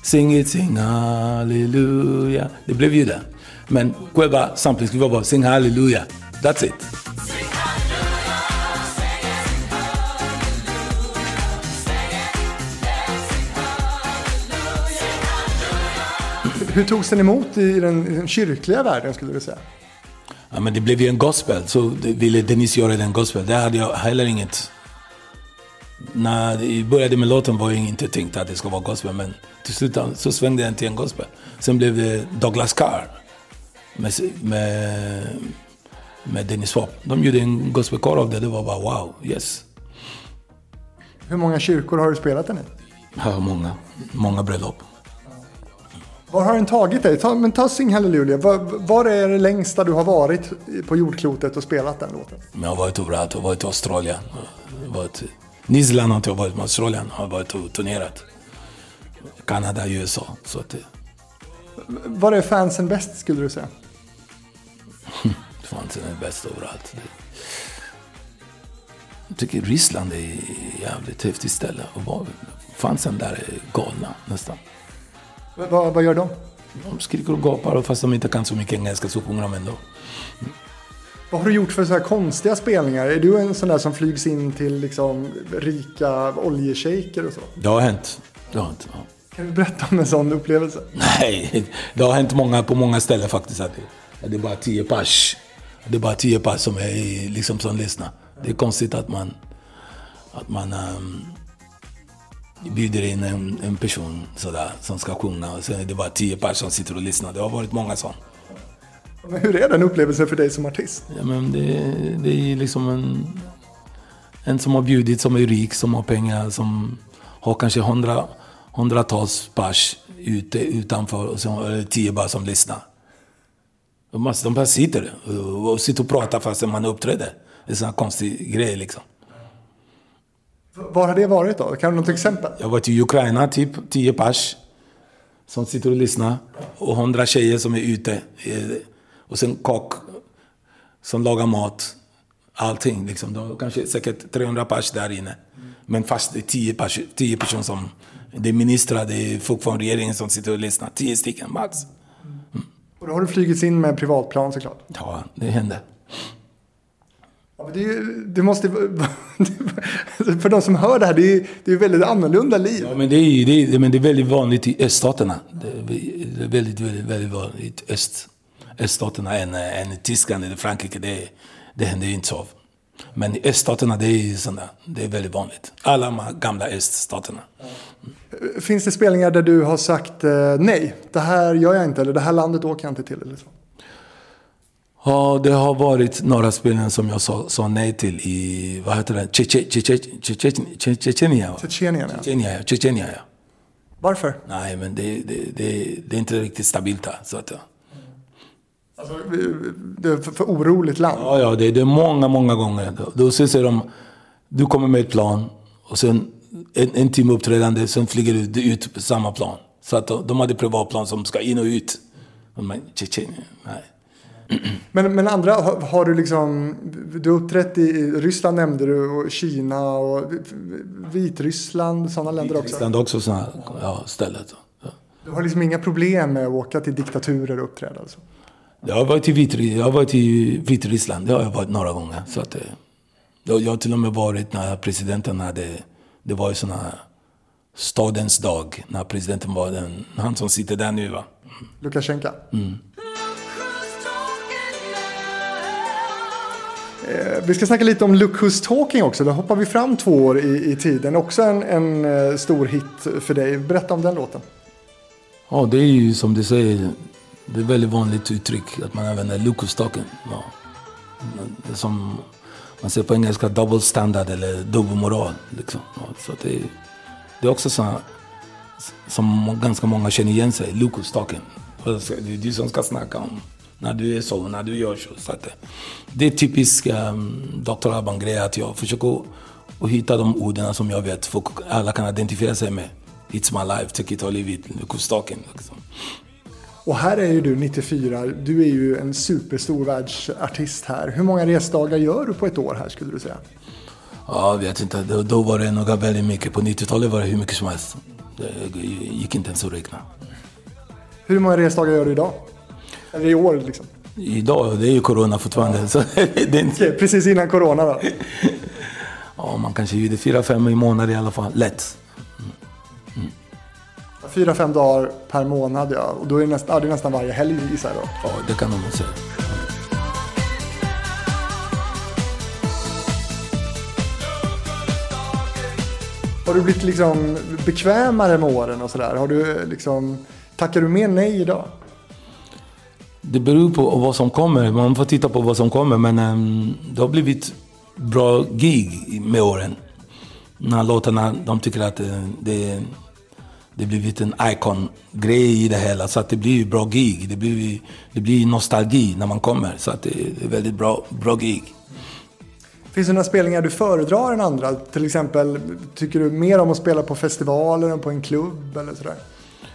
Speaker 1: Sing it, sing hallelujah. Det blev ju det. Men själva samplingsskivan var Sing hallelujah. That's it.
Speaker 2: Hur togs den emot i den, i den kyrkliga världen skulle du säga?
Speaker 1: Ja, men det blev ju en gospel, så det ville Dennis göra den gospel. Där hade jag heller inget... När vi började med låten var jag inte tänkt att det skulle vara gospel, men till slut så svängde den till en gospel. Sen blev det Douglas Carr med, med, med Dennis Swap. De gjorde en gospelkör av det, det var bara wow, yes.
Speaker 2: Hur många kyrkor har du spelat den i?
Speaker 1: Ja, många. Många bröllop.
Speaker 2: Var har den tagit dig? Ta, men ta Sing Hallelujah. Var, var är det längsta du har varit på jordklotet och spelat den låten?
Speaker 1: Jag har varit överallt. Jag har varit i Australien. Jag har varit Zealand har inte jag varit, men Australien har varit och turnerat. Kanada, USA. Så att
Speaker 2: Var är fansen bäst skulle du säga?
Speaker 1: fansen är bäst överallt. Jag tycker Ryssland är jävligt häftigt ställe. att vara. fansen där är galna nästan.
Speaker 2: Vad, vad gör de?
Speaker 1: De skriker och gapar och fast de inte kan så mycket engelska så sjunger de ändå.
Speaker 2: Vad har du gjort för så här konstiga spelningar? Är du en sån där som flygs in till liksom rika oljeshejker och så?
Speaker 1: Det har hänt. Det har hänt. Ja.
Speaker 2: Kan du berätta om en sån upplevelse?
Speaker 1: Nej, det har hänt många, på många ställen faktiskt. Att det, att det är bara tio pers. Det är bara tio pers som, är, liksom, som lyssnar. Det är konstigt att man, att man um, bjuder in en, en person sådär, som ska sjunga och sen är det bara tio pers som sitter och lyssnar. Det har varit många sådana.
Speaker 2: Men hur är den upplevelsen för dig som artist?
Speaker 1: Ja, men det, det är liksom en, en som har bjudit, som är rik, som har pengar, som har kanske hundra, hundratals pers ute, utanför och så är det tio bara som lyssnar. De, bara, de bara sitter och, och sitter och pratar fast man uppträder. Det är en sån konstig grej liksom.
Speaker 2: Var har det varit då? Kan du något exempel?
Speaker 1: Jag var till Ukraina, typ tio pers. Som sitter och lyssnar. Och hundra tjejer som är ute. Eh, Och sen kock som lagar mat. Allting liksom. Det kanske säkert 300 pers där inne. Men fast det är tio, pers, tio personer som... Det är ministrar, det är folk från regeringen som sitter och lyssnar. Tio stycken max.
Speaker 2: Och då har du flugits in med privatplan såklart.
Speaker 1: Ja, det hände.
Speaker 2: Ja, men det, ju- det måste För de som hör det här, det är är väldigt annorlunda liv.
Speaker 1: Ja, men det är, ju- det är, men det är väldigt vanligt i öststaterna. Det är väldigt, väldigt, väldigt vanligt i öst, öststaterna än, än i Tyskland eller Frankrike. Det, det händer ju inte så. Men i öststaterna, det är, ju sådana, det är väldigt vanligt. Alla de här gamla öststaterna.
Speaker 2: Finns det spelningar där du har sagt eh, nej, det här gör jag inte, eller det här landet åker jag inte till? Eller så?
Speaker 1: Ja, det har varit några spelningar som jag sa, sa nej till i, vad heter det, Tjetjenien. Tjetjenien,
Speaker 2: ja.
Speaker 1: Tjetjenien, ja.
Speaker 2: Varför?
Speaker 1: Nej, men det, det, det, det är inte riktigt stabilt här. Så att, ja.
Speaker 2: Alltså, det är för, för oroligt land.
Speaker 1: Ja, ja, det, det är många, många gånger. Då, då säger de, du kommer med ett plan och sen en, en timme uppträdande, sen flyger du ut på samma plan. Så att de, de hade privatplan som ska in och ut. Man, Tjetjenien, nej.
Speaker 2: Men, men andra, har, har du liksom, du uppträtt i Ryssland nämnde du och Kina och Vitryssland, sådana länder också.
Speaker 1: Island också sådana ja, stället. Ja.
Speaker 2: Du har liksom inga problem med att åka till diktaturer och uppträda alltså?
Speaker 1: Jag har varit i Vitry, jag har varit i Vitryssland, det har jag varit några gånger. Så att, eh, jag, jag har till och med varit när presidenten hade, det var ju sån här stadens dag, när presidenten var den, han som sitter där nu va.
Speaker 2: Lukasjenko? Eh, Eh, vi ska snacka lite om Look Who's Talking också. Då hoppar vi fram två år i, i tiden. Också en, en eh, stor hit för dig. Berätta om den låten.
Speaker 1: Ja, det är ju som du säger, det är ett väldigt vanligt uttryck att man använder lukostaken. Ja. Det är som man säger på engelska double standard eller dubbelmoral. Liksom. Ja, så det, är, det är också så som ganska många känner igen sig, Look Who's Talking. Det är du som ska snacka om när du är så, när du gör så. så att det, är typisk um, Dr. Alban-grej att jag försöker att hitta de orden som jag vet folk alla kan identifiera sig med. It's my life, take it or leave it, lukostaken. Liksom.
Speaker 2: Och här är ju du 94. Du är ju en superstor världsartist här. Hur många resdagar gör du på ett år här skulle du säga?
Speaker 1: Ja, jag vet inte. Då, då var det nog väldigt mycket. På 90-talet var det hur mycket som helst. Det gick inte ens att räkna.
Speaker 2: Hur många resdagar gör du idag? Eller i år liksom?
Speaker 1: Idag, det är ju corona fortfarande. Så det är inte,
Speaker 2: Okej, Precis innan corona då?
Speaker 1: ja, man kanske gjorde fyra, fem i månaden i alla fall. Lätt.
Speaker 2: Fyra, fem dagar per månad ja. Och då är det, näst, ja, det är nästan varje helg gissar jag då.
Speaker 1: Ja, det kan man säga.
Speaker 2: Har du blivit liksom bekvämare med åren och sådär? Har du liksom, tackar du mer nej idag?
Speaker 1: Det beror på vad som kommer. Man får titta på vad som kommer. Men um, det har blivit bra gig med åren. När låtarna, de tycker att uh, det, det blivit en icon-grej i det hela. Så att det blir ju bra gig. Det blir, det blir nostalgi när man kommer. Så att det, det är väldigt bra, bra gig.
Speaker 2: Finns det några spelningar du föredrar än andra? Till exempel, tycker du mer om att spela på festivaler än på en klubb eller sådär?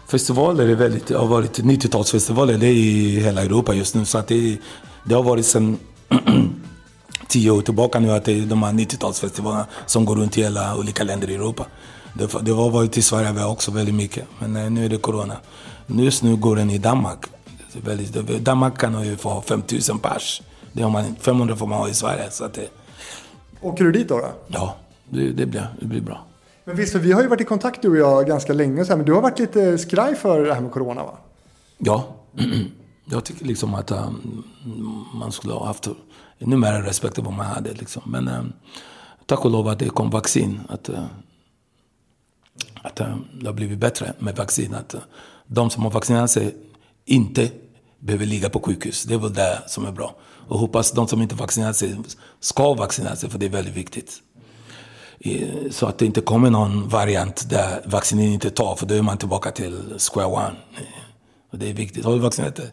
Speaker 1: Festivaler är väldigt, har varit 90-talsfestivaler, det är i hela Europa just nu. Så att det, det har varit sedan tio år tillbaka nu att det är de här 90-talsfestivalerna som går runt i hela olika länder i Europa. Det, det har varit i Sverige också väldigt mycket, men eh, nu är det corona. Just nu går den i Danmark. Väldigt, Danmark kan ju få 5000 pers. Det har man, 500 får man ha i Sverige. Så att det,
Speaker 2: Åker du dit då? då?
Speaker 1: ja, det, det, blir, det blir bra.
Speaker 2: Men visst, för vi har ju varit i kontakt du och jag ganska länge så här, men du har varit lite skraj för det här med corona va?
Speaker 1: Ja, jag tycker liksom att um, man skulle ha haft ännu mer respekt än vad man hade. Liksom. Men um, tack och lov att det kom vaccin. Att, uh, att uh, det har blivit bättre med vaccin. Att uh, de som har vaccinerat sig inte behöver ligga på sjukhus. Det är väl det som är bra. Och hoppas de som inte vaccinerat sig ska vaccinera sig, för det är väldigt viktigt. Så att det inte kommer någon variant där vaccinen inte tar, för då är man tillbaka till square one. Och det är viktigt. Har du vaccinerat dig?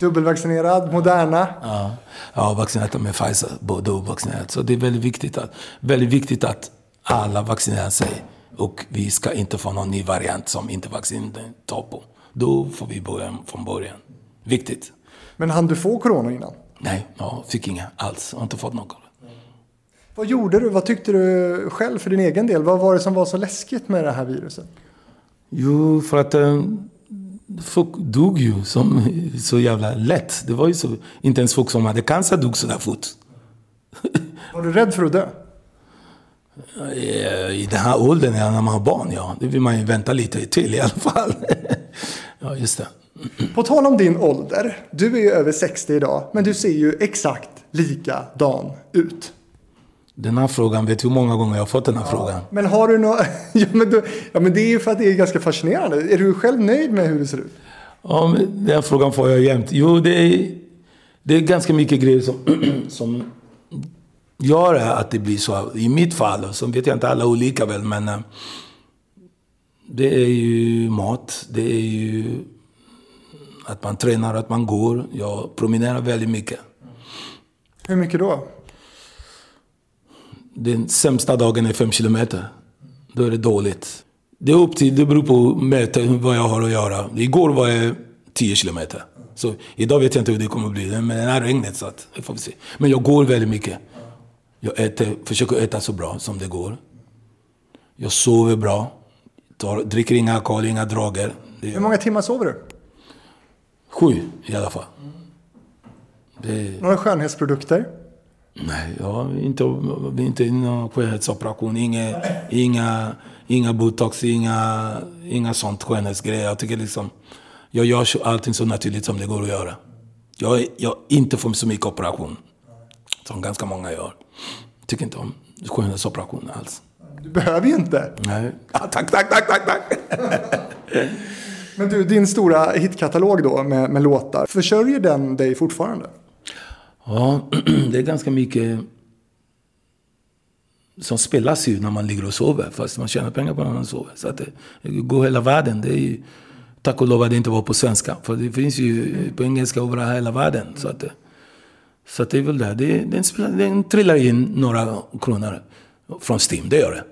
Speaker 2: Dubbelvaccinerad, Moderna.
Speaker 1: Ja, har vaccinerat med Pfizer, både och vaccinerat. Så det är väldigt viktigt, att, väldigt viktigt att alla vaccinerar sig. Och vi ska inte få någon ny variant som inte vaccinen tar på. Då får vi börja från början. Viktigt.
Speaker 2: Men hann du få corona innan?
Speaker 1: Nej, jag fick inga alls. Jag har inte fått något.
Speaker 2: Vad gjorde du? Vad tyckte du själv för din egen del? Vad var det som var så läskigt med det här viruset?
Speaker 1: Jo, för att eh, folk dog ju som, så jävla lätt. Det var ju så, inte ens folk som hade cancer dog så där fort.
Speaker 2: Var du rädd för att dö?
Speaker 1: Eh, I den här åldern, när man har barn, ja. Det vill man ju vänta lite till i alla fall. ja, just det.
Speaker 2: På tal om din ålder. Du är ju över 60 idag, men du ser ju exakt likadan ut.
Speaker 1: Den här frågan, vet du hur många gånger jag har fått den här frågan?
Speaker 2: Men har du något... ja, men du... ja, men det är ju för att det är ganska fascinerande. Är du själv nöjd med hur det ser ut?
Speaker 1: Ja, men den frågan får jag jämt. Jo, det är, det är ganska mycket grejer som, som gör att det blir så. I mitt fall, så vet jag inte alla olika väl, men eh, det är ju mat, det är ju att man tränar, att man går. Jag promenerar väldigt mycket.
Speaker 2: Hur mycket då?
Speaker 1: Den sämsta dagen är fem kilometer. Då är det dåligt. Det är upp till, det beror på möte, vad jag har att göra. Igår var jag 10 kilometer. Så idag vet jag inte hur det kommer att bli, men det är regnet så att, får vi se. Men jag går väldigt mycket. Jag äter, försöker äta så bra som det går. Jag sover bra. Tar, dricker inga alkohol, inga droger.
Speaker 2: Hur många timmar sover du?
Speaker 1: Sju i alla fall. Det,
Speaker 2: Några skönhetsprodukter?
Speaker 1: Nej, jag har inte, inte någon skönhetsoperation. Inga, inga, inga botox, inga, inga sånt skönhetsgrejer. Jag tycker liksom, jag gör allting så naturligt som det går att göra. Jag, jag inte får så mycket operation. Som ganska många gör. Tycker inte om skönhetsoperationer alls.
Speaker 2: Du behöver ju inte.
Speaker 1: Nej. Ah, tack, tack, tack, tack, tack.
Speaker 2: Men du, din stora hitkatalog då med, med låtar. Försörjer den dig fortfarande?
Speaker 1: Ja, det är ganska mycket som spelas ju när man ligger och sover. Fast man tjänar pengar på när man sover. Så att det, det går hela världen. Det är ju, tack och lov att det inte var på svenska. För det finns ju på engelska över hela världen. Så att det, så att det är väl det. det den, spelar, den trillar in några kronor från Steam. Det gör det.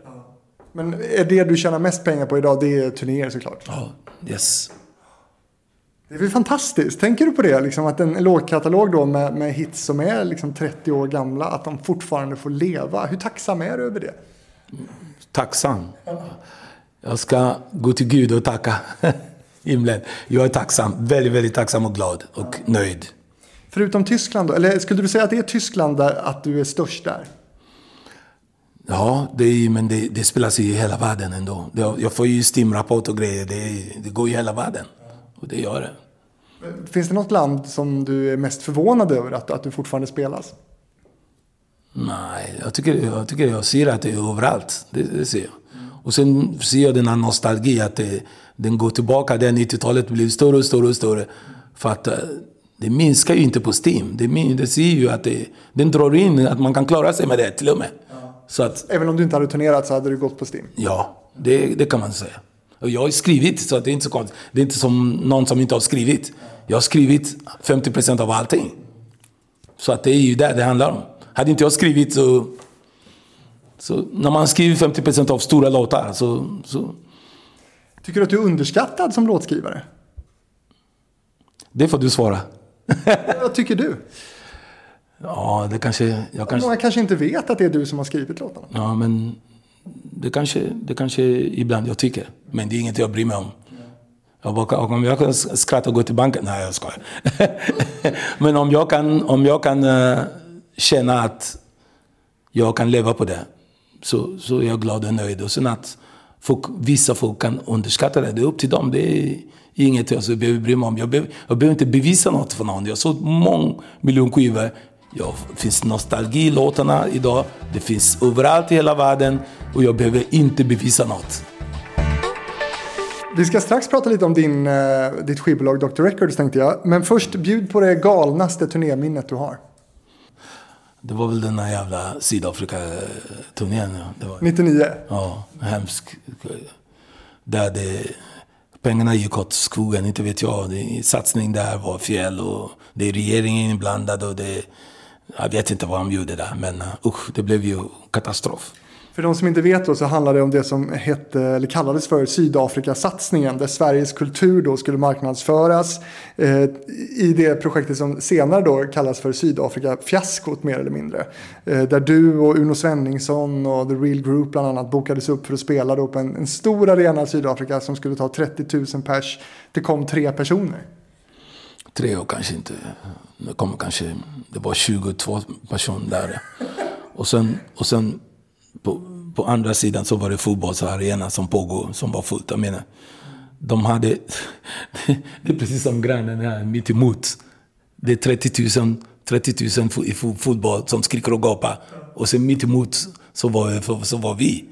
Speaker 2: Men är det du tjänar mest pengar på idag, det är turnéer såklart?
Speaker 1: Ja, yes.
Speaker 2: Det är väl fantastiskt. Tänker du på det? Liksom att en låtkatalog då med, med hits som är liksom 30 år gamla, att de fortfarande får leva. Hur tacksam är du över det?
Speaker 1: Tacksam. Jag ska gå till Gud och tacka himlen. Jag är tacksam. Väldigt, väldigt tacksam och glad och nöjd.
Speaker 2: Förutom Tyskland då? Eller skulle du säga att det är Tyskland där att du är störst där?
Speaker 1: Ja, det är, men det, det spelas ju i hela världen ändå. Jag får ju Steam-rapport och grejer. Det, det går i hela världen. Och det gör det.
Speaker 2: Finns det något land som du är mest förvånad över att, att du fortfarande spelas?
Speaker 1: Nej, jag tycker, jag tycker jag ser att det är överallt. Det, det ser jag. Och sen ser jag den här nostalgi att det, den går tillbaka. Det 90-talet blir större och större och större. För att eh, det minskar ju inte på Steam. Det, det ser ju att det, den drar in att man kan klara sig med det till och med. Så att
Speaker 2: Även om du inte hade turnerat så hade du gått på Steam.
Speaker 1: Ja, det, det kan man säga. Och jag har skrivit, så det är inte så konstigt. Det är inte som någon som inte har skrivit. Jag har skrivit 50% av allting. Så att det är ju det det handlar om. Hade inte jag skrivit så... Så när man skriver 50% av stora låtar så, så...
Speaker 2: Tycker du att du är underskattad som låtskrivare?
Speaker 1: Det får du svara.
Speaker 2: Vad tycker du?
Speaker 1: Ja, det kanske... Jag kanske
Speaker 2: Många kanske inte vet att det är du som har skrivit låtarna.
Speaker 1: ja, men... Det kanske, det kanske ibland jag tycker. Men det är inget jag bryr mig om. Jag bara, om jag kan skratta och gå till banken? Nej, jag skojar. Men om jag kan, om jag kan eh, känna att jag kan leva på det, så, så är jag glad och nöjd. Och sen att folk, vissa folk kan underskatta det, det är upp till dem. Det är inget jag behöver bry mig om. Jag behöver, jag behöver inte bevisa något för någon. Jag har sålt många miljoner skivor. Ja, det finns nostalgi i låtarna idag. Det finns överallt i hela världen. Och jag behöver inte bevisa något.
Speaker 2: Vi ska strax prata lite om din, eh, ditt skivbolag Dr. Records tänkte jag. Men först, bjud på det galnaste turnéminnet du har.
Speaker 1: Det var väl den här jävla Sydafrika-turnén. Ja. Var,
Speaker 2: 99.
Speaker 1: ja, hemsk. Där det, pengarna gick åt skogen, inte vet jag. Det, satsning där var fel och det är regeringen inblandad och det... Jag vet inte vad de gjorde där, men uh, usch, det blev ju katastrof.
Speaker 2: För de som inte vet då så handlar det om det som hette, eller kallades för Sydafrikasatsningen. Där Sveriges kultur då skulle marknadsföras. Eh, I det projektet som senare då kallas för Sydafrika-fiaskot mer eller mindre. Eh, där du och Uno Svenningsson och The Real Group bland annat bokades upp för att spela då på en, en stor arena i Sydafrika som skulle ta 30 000 pers. Det kom tre personer.
Speaker 1: Tre år kanske inte. Det kommer kanske... Det var 22 personer där. Och sen, och sen på, på andra sidan så var det fotbollsarena som pågår, som var fullt. Jag menar, de hade... Det är precis som grannen här mitt emot. Det är 30 000, 30 000 i fotboll som skriker och gapar. Och sen mitt emot så var, så var vi.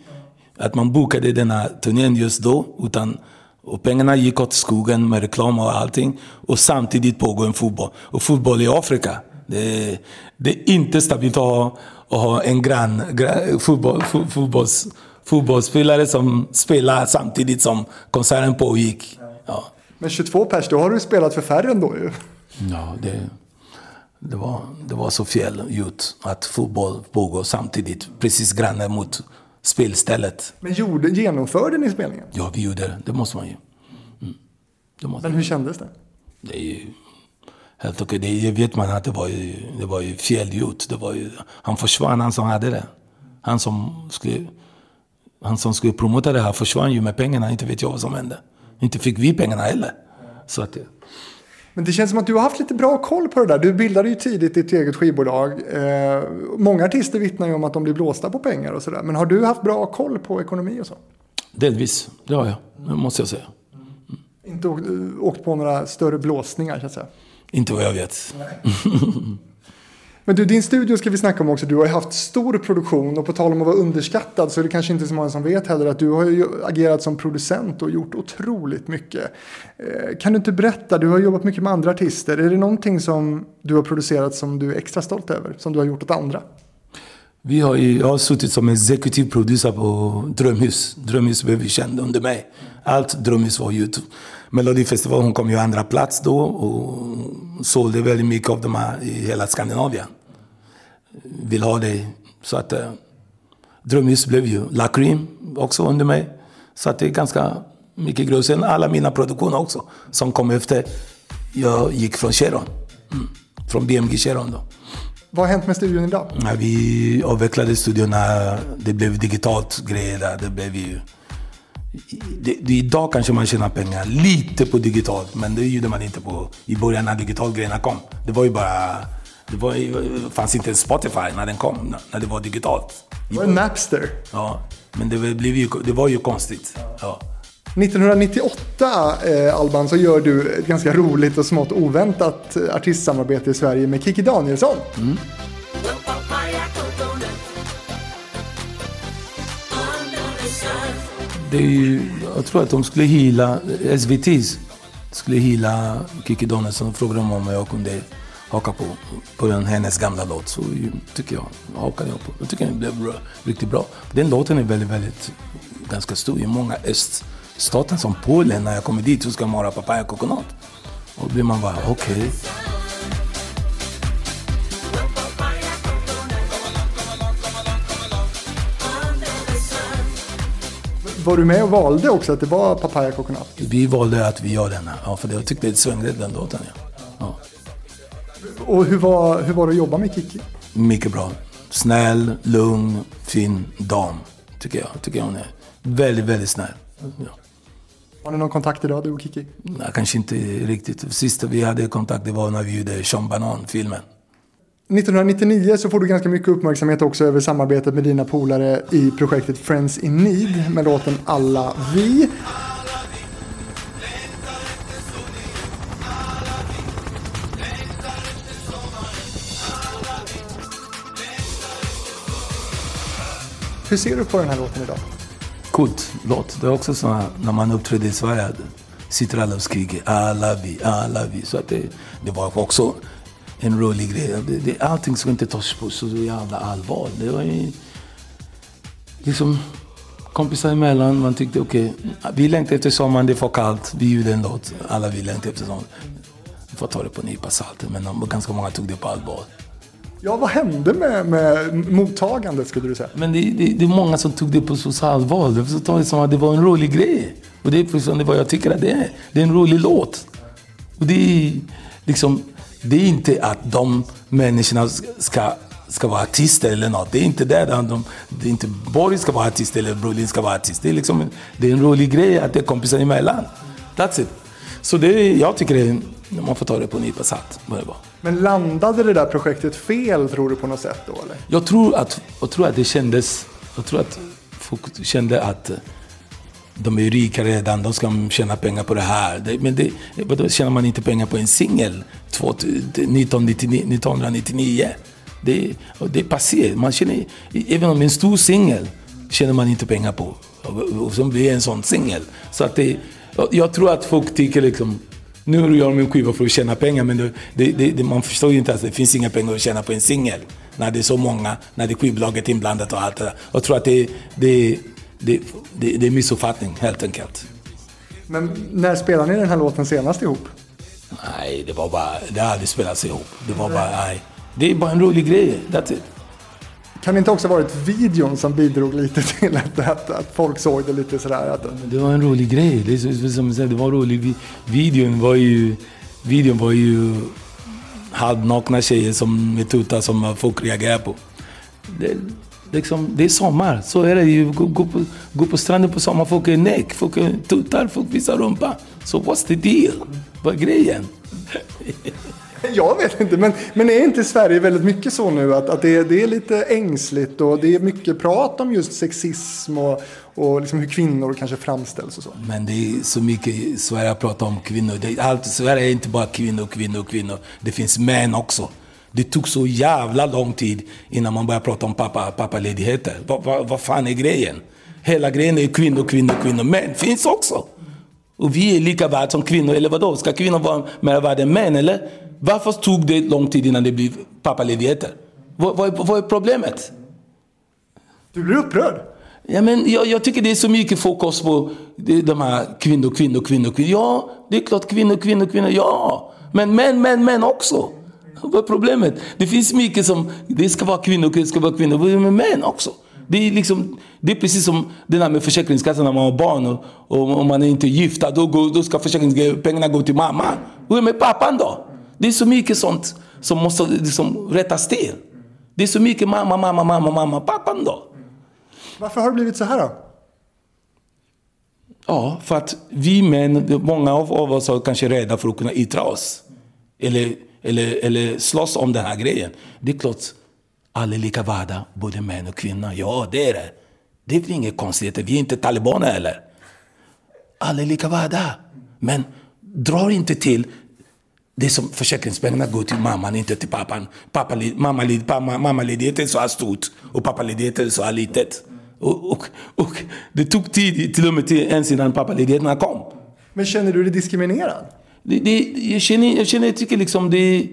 Speaker 1: Att man bokade den här turnén just då. Utan, och pengarna gick åt skogen med reklam och allting. Och samtidigt pågår en fotboll. Och fotboll i Afrika. Det det är inte stabilt att ha, att ha en grann, grann fotboll, fo- fotbolls, fotbollsspelare som spelar samtidigt som konserten pågick. Ja,
Speaker 2: Men 22 pers, då har du spelat för färre ändå ju.
Speaker 1: ja det, det, var, det var så fel gjort att fotboll pågår samtidigt. Precis granne mot spelstället.
Speaker 2: Men gjorde, genomförde ni spelningen?
Speaker 1: Ja, vi gjorde det. Det måste man ju. Mm. Måste.
Speaker 2: Men hur kändes det?
Speaker 1: det är ju Helt okej. Det, vet man att det var ju, det var ju fel gjort. Det var ju, han försvann, han som hade det. Han som skulle, han som skulle promota det här försvann ju med pengarna. Inte vet jag vad som hände. Inte fick vi pengarna heller. Så att,
Speaker 2: Men det känns som att du har haft lite bra koll på det där. Du bildade ju tidigt ditt eget skivbolag. Eh, många artister vittnar ju om att de blir blåsta på pengar och sådär. Men har du haft bra koll på ekonomi och så?
Speaker 1: delvis, det har jag. Det måste jag säga.
Speaker 2: Inte åkt, åkt på några större blåsningar så att säga.
Speaker 1: Inte vad jag vet.
Speaker 2: Men du, din studio ska vi snacka om också. Du har ju haft stor produktion och på tal om att vara underskattad så är det kanske inte så många som vet heller att du har ju agerat som producent och gjort otroligt mycket. Eh, Kan du inte berätta, du har jobbat mycket med andra artister. Är det någonting som du har producerat som du är extra stolt över? Som du har gjort åt andra?
Speaker 1: Vi har, ju- jag har suttit som executive producer på Drömhus. Drömhus blev vi kända under mig. Allt Drömhus var gjort. Melodifestivalen hon kom ju andra plats då och sålde väldigt mycket av de här i hela Skandinavien. Vill ha det. Så att eh, Drömhus blev ju Lacrim också under mig. Så att det är ganska mycket grus. Sen alla mina produktioner också som kom efter. Jag gick från Sharon. Mm. Från BMG Sharon då.
Speaker 2: Vad har hänt med studion idag?
Speaker 1: När vi avvecklade studion när det blev digitalt grejer där. Det blev ju... Det, det, idag kanske man tjänar pengar lite på digitalt, men det gjorde man inte på, i början när digitalgrejerna kom. Det var ju bara... Det var, fanns inte Spotify när den kom, när det var digitalt.
Speaker 2: Det var Napster.
Speaker 1: Ja, men det, blev ju, det var ju konstigt. Ja.
Speaker 2: 1998, eh, Alban, så gör du ett ganska roligt och smått oväntat artistsamarbete i Sverige med Kikki Danielsson.
Speaker 1: Det är ju, jag tror att de skulle hila, SVT's skulle hila Kikki Danielsson och frågade dem om jag kunde haka på, på den, hennes gamla låt. Så ju, tycker jag, hakade jag på. Jag tycker den blev bra, riktigt bra. Den låten är väldigt, väldigt ganska stor i många öststater som Polen. När jag kommer dit så ska man ha papaya coconut. Och då blir man bara, okej.
Speaker 2: Var du med och valde också att det var Papaya Coconut?
Speaker 1: Vi valde att vi gör den här. Ja, för jag tyckte det svängde den låten. Ja. Ja.
Speaker 2: Och hur var, hur var det att jobba med Kikki?
Speaker 1: Mycket bra. Snäll, lugn, fin dam. Tycker jag. Tycker jag hon är. Väldigt, väldigt snäll. Ja.
Speaker 2: Har ni någon kontakt idag, du och Kikki?
Speaker 1: Nej, kanske inte riktigt. Sista vi hade kontakt det var när vi gjorde Sean Banan-filmen.
Speaker 2: 1999 så får du ganska mycket uppmärksamhet också över samarbetet med dina polare i projektet Friends in Need med låten Alla vi. Hur ser du på den här låten idag?
Speaker 1: Coolt låt. Det är också så här, när man uppträdde i Sverige. Sitter alla och skriker alla vi, alla vi. Så att det, det var också en rolig grej. Det, allting ska inte tas på så jävla allvar. Det var ju liksom kompisar emellan. Man tyckte okej, vi längtar efter sommaren, det är för kallt. Vi gjorde en låt. Alla vi längtar efter sommaren. Vi får ta det på en nypa salt. Men ganska många tog det på allvar.
Speaker 2: Ja, vad hände med, med mottagandet skulle du säga?
Speaker 1: Men det, det, det är många som tog det på så allvar. De så tar det som att det var en rolig grej. Och det är precis vad jag tycker att det är. Det är en rolig låt. Och det är liksom, det är inte att de människorna ska, ska vara artister eller något. Det är inte det. De, det är inte Boris ska vara artist eller Brolin ska vara artist. Det är liksom, det är en rolig grej att det är kompisar emellan. That's it. Så det, jag tycker det man får ta det på en nypa salt.
Speaker 2: Men landade det där projektet fel tror du på något sätt då eller?
Speaker 1: Jag tror att, jag tror att det kändes... Jag tror att folk kände att eh, de är rika redan, de ska tjäna pengar på det här. Men det, vadå, tjänar man inte pengar på en singel 1999? Det, det är passé. Man känner, även om det är en stor singel tjänar man inte pengar på. Och, och som blir en sån singel. Så att det, jag tror att folk tycker liksom nu gör de en skiva för att tjäna pengar men det, det, det, man förstår ju inte att det finns inga pengar att tjäna på en singel. När det är så många, när det är skivbolaget inblandat och allt det där. Jag tror att det, det, det, det, det är missuppfattning helt enkelt.
Speaker 2: Men när spelade ni den här låten senast ihop?
Speaker 1: Nej, det var bara, det har aldrig spelats ihop. Det var bara, nej. Det är bara en rolig grej, that's it.
Speaker 2: Kan det inte också varit videon som bidrog lite till att, att, att folk såg det lite sådär? Att,
Speaker 1: Det var en rolig grej. Det, är som jag säger, det var rolig. Vi- Videon var ju, videon var ju halvnakna tjejer som, med tuttar som folk reagerar på. Det, liksom, det är sommar, så är det ju. Gå, gå, på, gå på stranden på sommar, folk är näck, folk är tuttar, folk visar rumpa. Så what's the deal? Vad är grejen?
Speaker 2: Jag vet inte, men, men är inte Sverige väldigt mycket så nu att, att det, är, det är lite ängsligt och det är mycket prat om just sexism och, och liksom hur kvinnor kanske framställs och så?
Speaker 1: Men det är så mycket Sverige att prata om kvinnor. Det allt, Sverige är inte bara kvinnor, kvinnor, kvinnor. Det finns män också. Det tog så jävla lång tid innan man började prata om pappa, pappaledigheter. Vad va, vad fan är grejen? Hela grejen är kvinnor, kvinnor, kvinnor. Män finns också. Och vi är lika värda som kvinnor, eller vadå? Ska kvinnor vara mer värda än män, eller? Varför tog det lång tid innan det blev pappaledigheter? Vad, vad, vad är problemet?
Speaker 2: Du blir upprörd?
Speaker 1: Ja, men jag, jag tycker det är så mycket fokus på de de här kvinnor, kvinnor, kvinnor, kvinnor. Ja, det är klart kvinnor, kvinnor, kvinnor. Ja, men män, män, män också. Vad är problemet? Det finns mycket som, det ska vara kvinnor, det ska vara kvinnor, men män också. Det är, liksom, det är precis som det där med Försäkringskassan när man har barn och, och, och man är inte gift. Då, går, då ska försäkringspengarna gå till mamma. Hur är det med pappan då? Det är så mycket sånt som måste liksom rättas till. Det är så mycket mamma, mamma, mamma, mamma. Pappan då?
Speaker 2: Varför har det blivit så här då?
Speaker 1: Ja, för att vi män, många av oss är kanske rädda för att kunna yttra oss. Eller, eller, eller slåss om den här grejen. Det är klart, alla är lika värda, både män och kvinnor. Ja, det är det. Det är väl inget konstigt, vi är inte talibaner heller. Alla är lika värda. Men dra inte till det som försäkringspengarna går till mamman, inte till pappan. Pappa, mammaled, mamma, mammaledigheten är så här stort och pappaledigheten är så här litet. Och, och, och det tog tid, till och med till, ens innan pappaledigheten kom.
Speaker 2: Men känner du dig diskriminerad?
Speaker 1: Det, det, jag, känner, jag känner, jag tycker liksom det...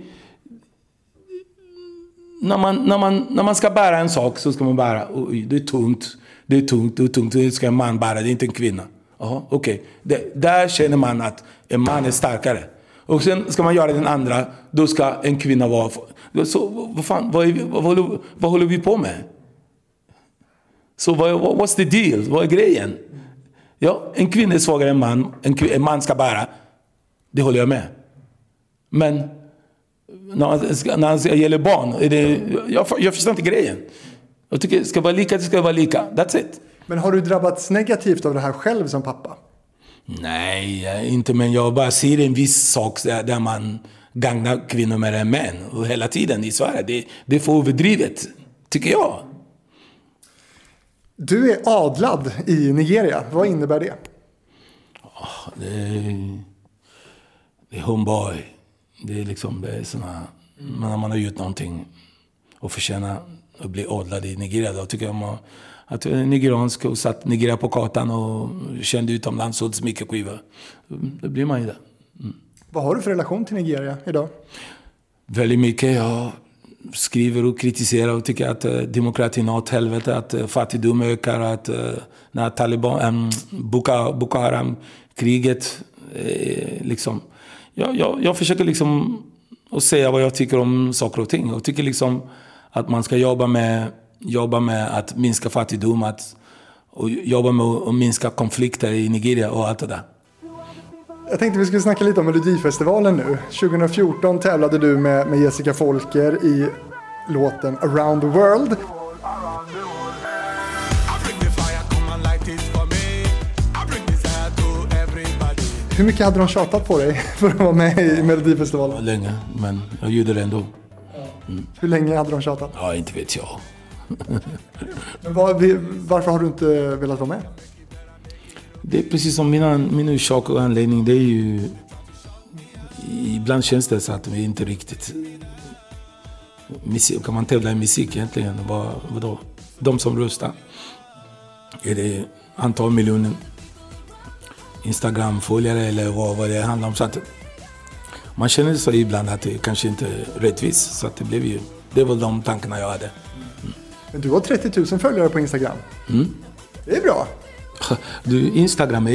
Speaker 1: När man, när, man, när man ska bära en sak så ska man bära, oj, det är tungt, det är tungt, det är tungt, det ska en man bära, det är inte en kvinna. Jaha, okej. Okay. Där känner man att en man är starkare. Och sen ska man göra den andra, då ska en kvinna vara... Så, vad, fan, vad, är, vad, håller, vad håller vi på med? Så vad, what's the deal? Vad är grejen? Ja, en kvinna är svagare än en man. En, en man ska bära. Det håller jag med. Men när, när det gäller barn, det, jag, jag förstår inte grejen. Jag tycker det ska vara lika, det ska vara lika. That's it.
Speaker 2: Men har du drabbats negativt av det här själv som pappa?
Speaker 1: Nej, inte men jag bara ser en viss sak där, där man gagnar kvinnor mer än män. Och hela tiden i Sverige. Det, det är för överdrivet, tycker jag.
Speaker 2: Du är adlad i Nigeria. Vad innebär det?
Speaker 1: Oh, det, det är homeboy. Det är liksom, det är såna, när man har gjort någonting och förtjänar att bli adlad i Nigeria, då tycker jag man att jag är nigeriansk och satt Nigeria på kartan och kände utomlands, så mycket skivor. Då blir man ju det.
Speaker 2: Mm. Vad har du för relation till Nigeria idag?
Speaker 1: Väldigt mycket. Jag skriver och kritiserar och tycker att uh, demokratin har åt helvete, att uh, fattigdom ökar, att uh, när Taliban, um, Boko, Boko Haram-kriget, uh, liksom. Jag, jag, jag försöker liksom att säga vad jag tycker om saker och ting. Jag tycker liksom att man ska jobba med jobba med att minska fattigdom, att, och jobba med att minska konflikter i Nigeria och allt det där.
Speaker 2: Jag tänkte vi skulle snacka lite om Melodifestivalen nu. 2014 tävlade du med, med Jessica Folker i låten Around the World. Hur mycket hade de tjatat på dig för att vara med i Melodifestivalen?
Speaker 1: Länge, men jag gjorde det ändå.
Speaker 2: Mm. Hur länge hade de tjatat?
Speaker 1: Ja, inte vet jag.
Speaker 2: Var, varför har du inte velat vara med?
Speaker 1: Det är precis som min, min orsak och anledning. Det är ju... Ibland känns det så att vi inte riktigt... Musik, kan man tävla i musik egentligen? Vad, vadå? De som röstar. Är det antal miljoner Instagram-följare eller vad, vad det handlar om. Så att man känner så ibland att det kanske inte är rättvist. Så att det blev ju... Det var de tankarna jag hade.
Speaker 2: Men du har 30 000 följare på Instagram.
Speaker 1: Mm.
Speaker 2: Det är bra.
Speaker 1: Du, Instagram, är,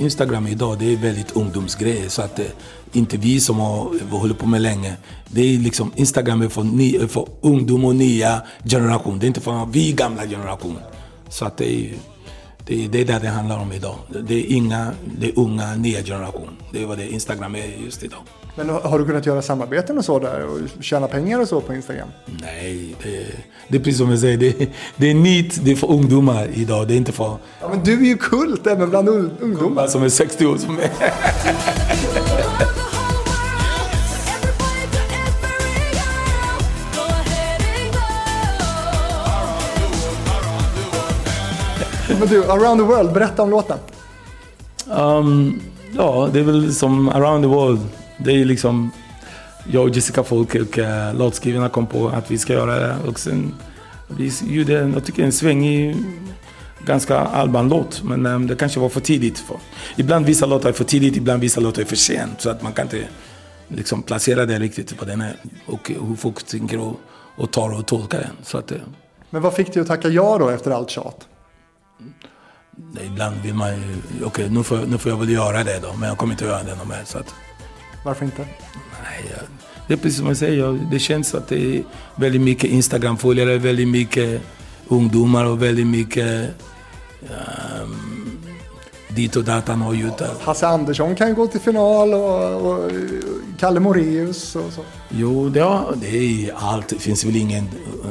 Speaker 1: Instagram idag det är väldigt ungdomsgrej. Så att det, inte vi som har, hållit på med länge. Det är liksom, Instagram är för, ny, för ungdom och nya generation. Det är inte för vi gamla generation. Så att det är Det är det där det handlar om idag. Det är inga, det är unga, nya generation. Det är vad det Instagram är just idag.
Speaker 2: Men har du kunnat göra samarbeten och så där och tjäna pengar och så på Instagram?
Speaker 1: Nej, det, det är precis som jag säger. Det, det är nit, det är för ungdomar idag. Det är inte för
Speaker 2: Ja, men du är ju kult även bland un- ungdomar.
Speaker 1: som är 60 år som är.
Speaker 2: Men du, Around the World, berätta om låten.
Speaker 1: Um, ja, det är väl som around the world. Det är liksom jag och Jessica Folk och uh, låtskrivarna kom på att vi ska göra det. Och sen vi gjorde, jag tycker en svängig, ganska allmän låt. Men um, det kanske var för tidigt. För, ibland vissa låtar är för tidigt, ibland vissa låtar är för sent. Så att man kan inte liksom placera det riktigt vad den är. Och hur folk tänker och, och tar och tolkar den. Så att, uh,
Speaker 2: Men vad fick dig att tacka ja då efter allt tjat?
Speaker 1: Ibland vill man ju, okej nu, får, nu får jag väl göra det då. Men jag kommer inte att göra det någon mer. Så att,
Speaker 2: Varför inte?
Speaker 1: Nej, jag- det är precis som jag säger. jag- Det känns att det är väldigt mycket Instagram-följare, väldigt mycket ungdomar och väldigt mycket um, dit och datan har gjort.
Speaker 2: Hasse Andersson kan ju gå till final och, och Kalle Moreus och så.
Speaker 1: Jo, det, har, det är allt. Det finns väl ingen...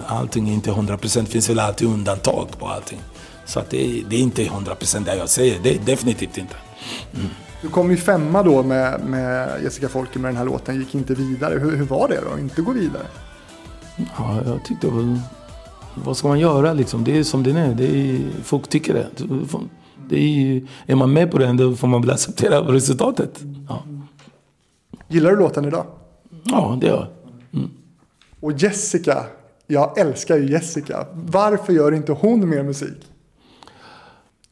Speaker 1: Allting är inte 100%. Det finns väl alltid undantag på allting. Så att det, är- det är inte 100% det jag säger. Det är definitivt inte.
Speaker 2: Du kom ju femma då med, med Jessica Folke med den här låten, gick inte vidare. Hur, hur var det då, inte gå vidare?
Speaker 1: Ja, jag tyckte väl... Vad ska man göra liksom? Det är som det är. Det är folk tycker det. det är, är man med på det, då får man väl acceptera resultatet. Ja,
Speaker 2: Gillar du låten idag?
Speaker 1: ja det gör jag.
Speaker 2: Och Jessica, jag älskar ju Jessica. Varför gör inte hon mer musik?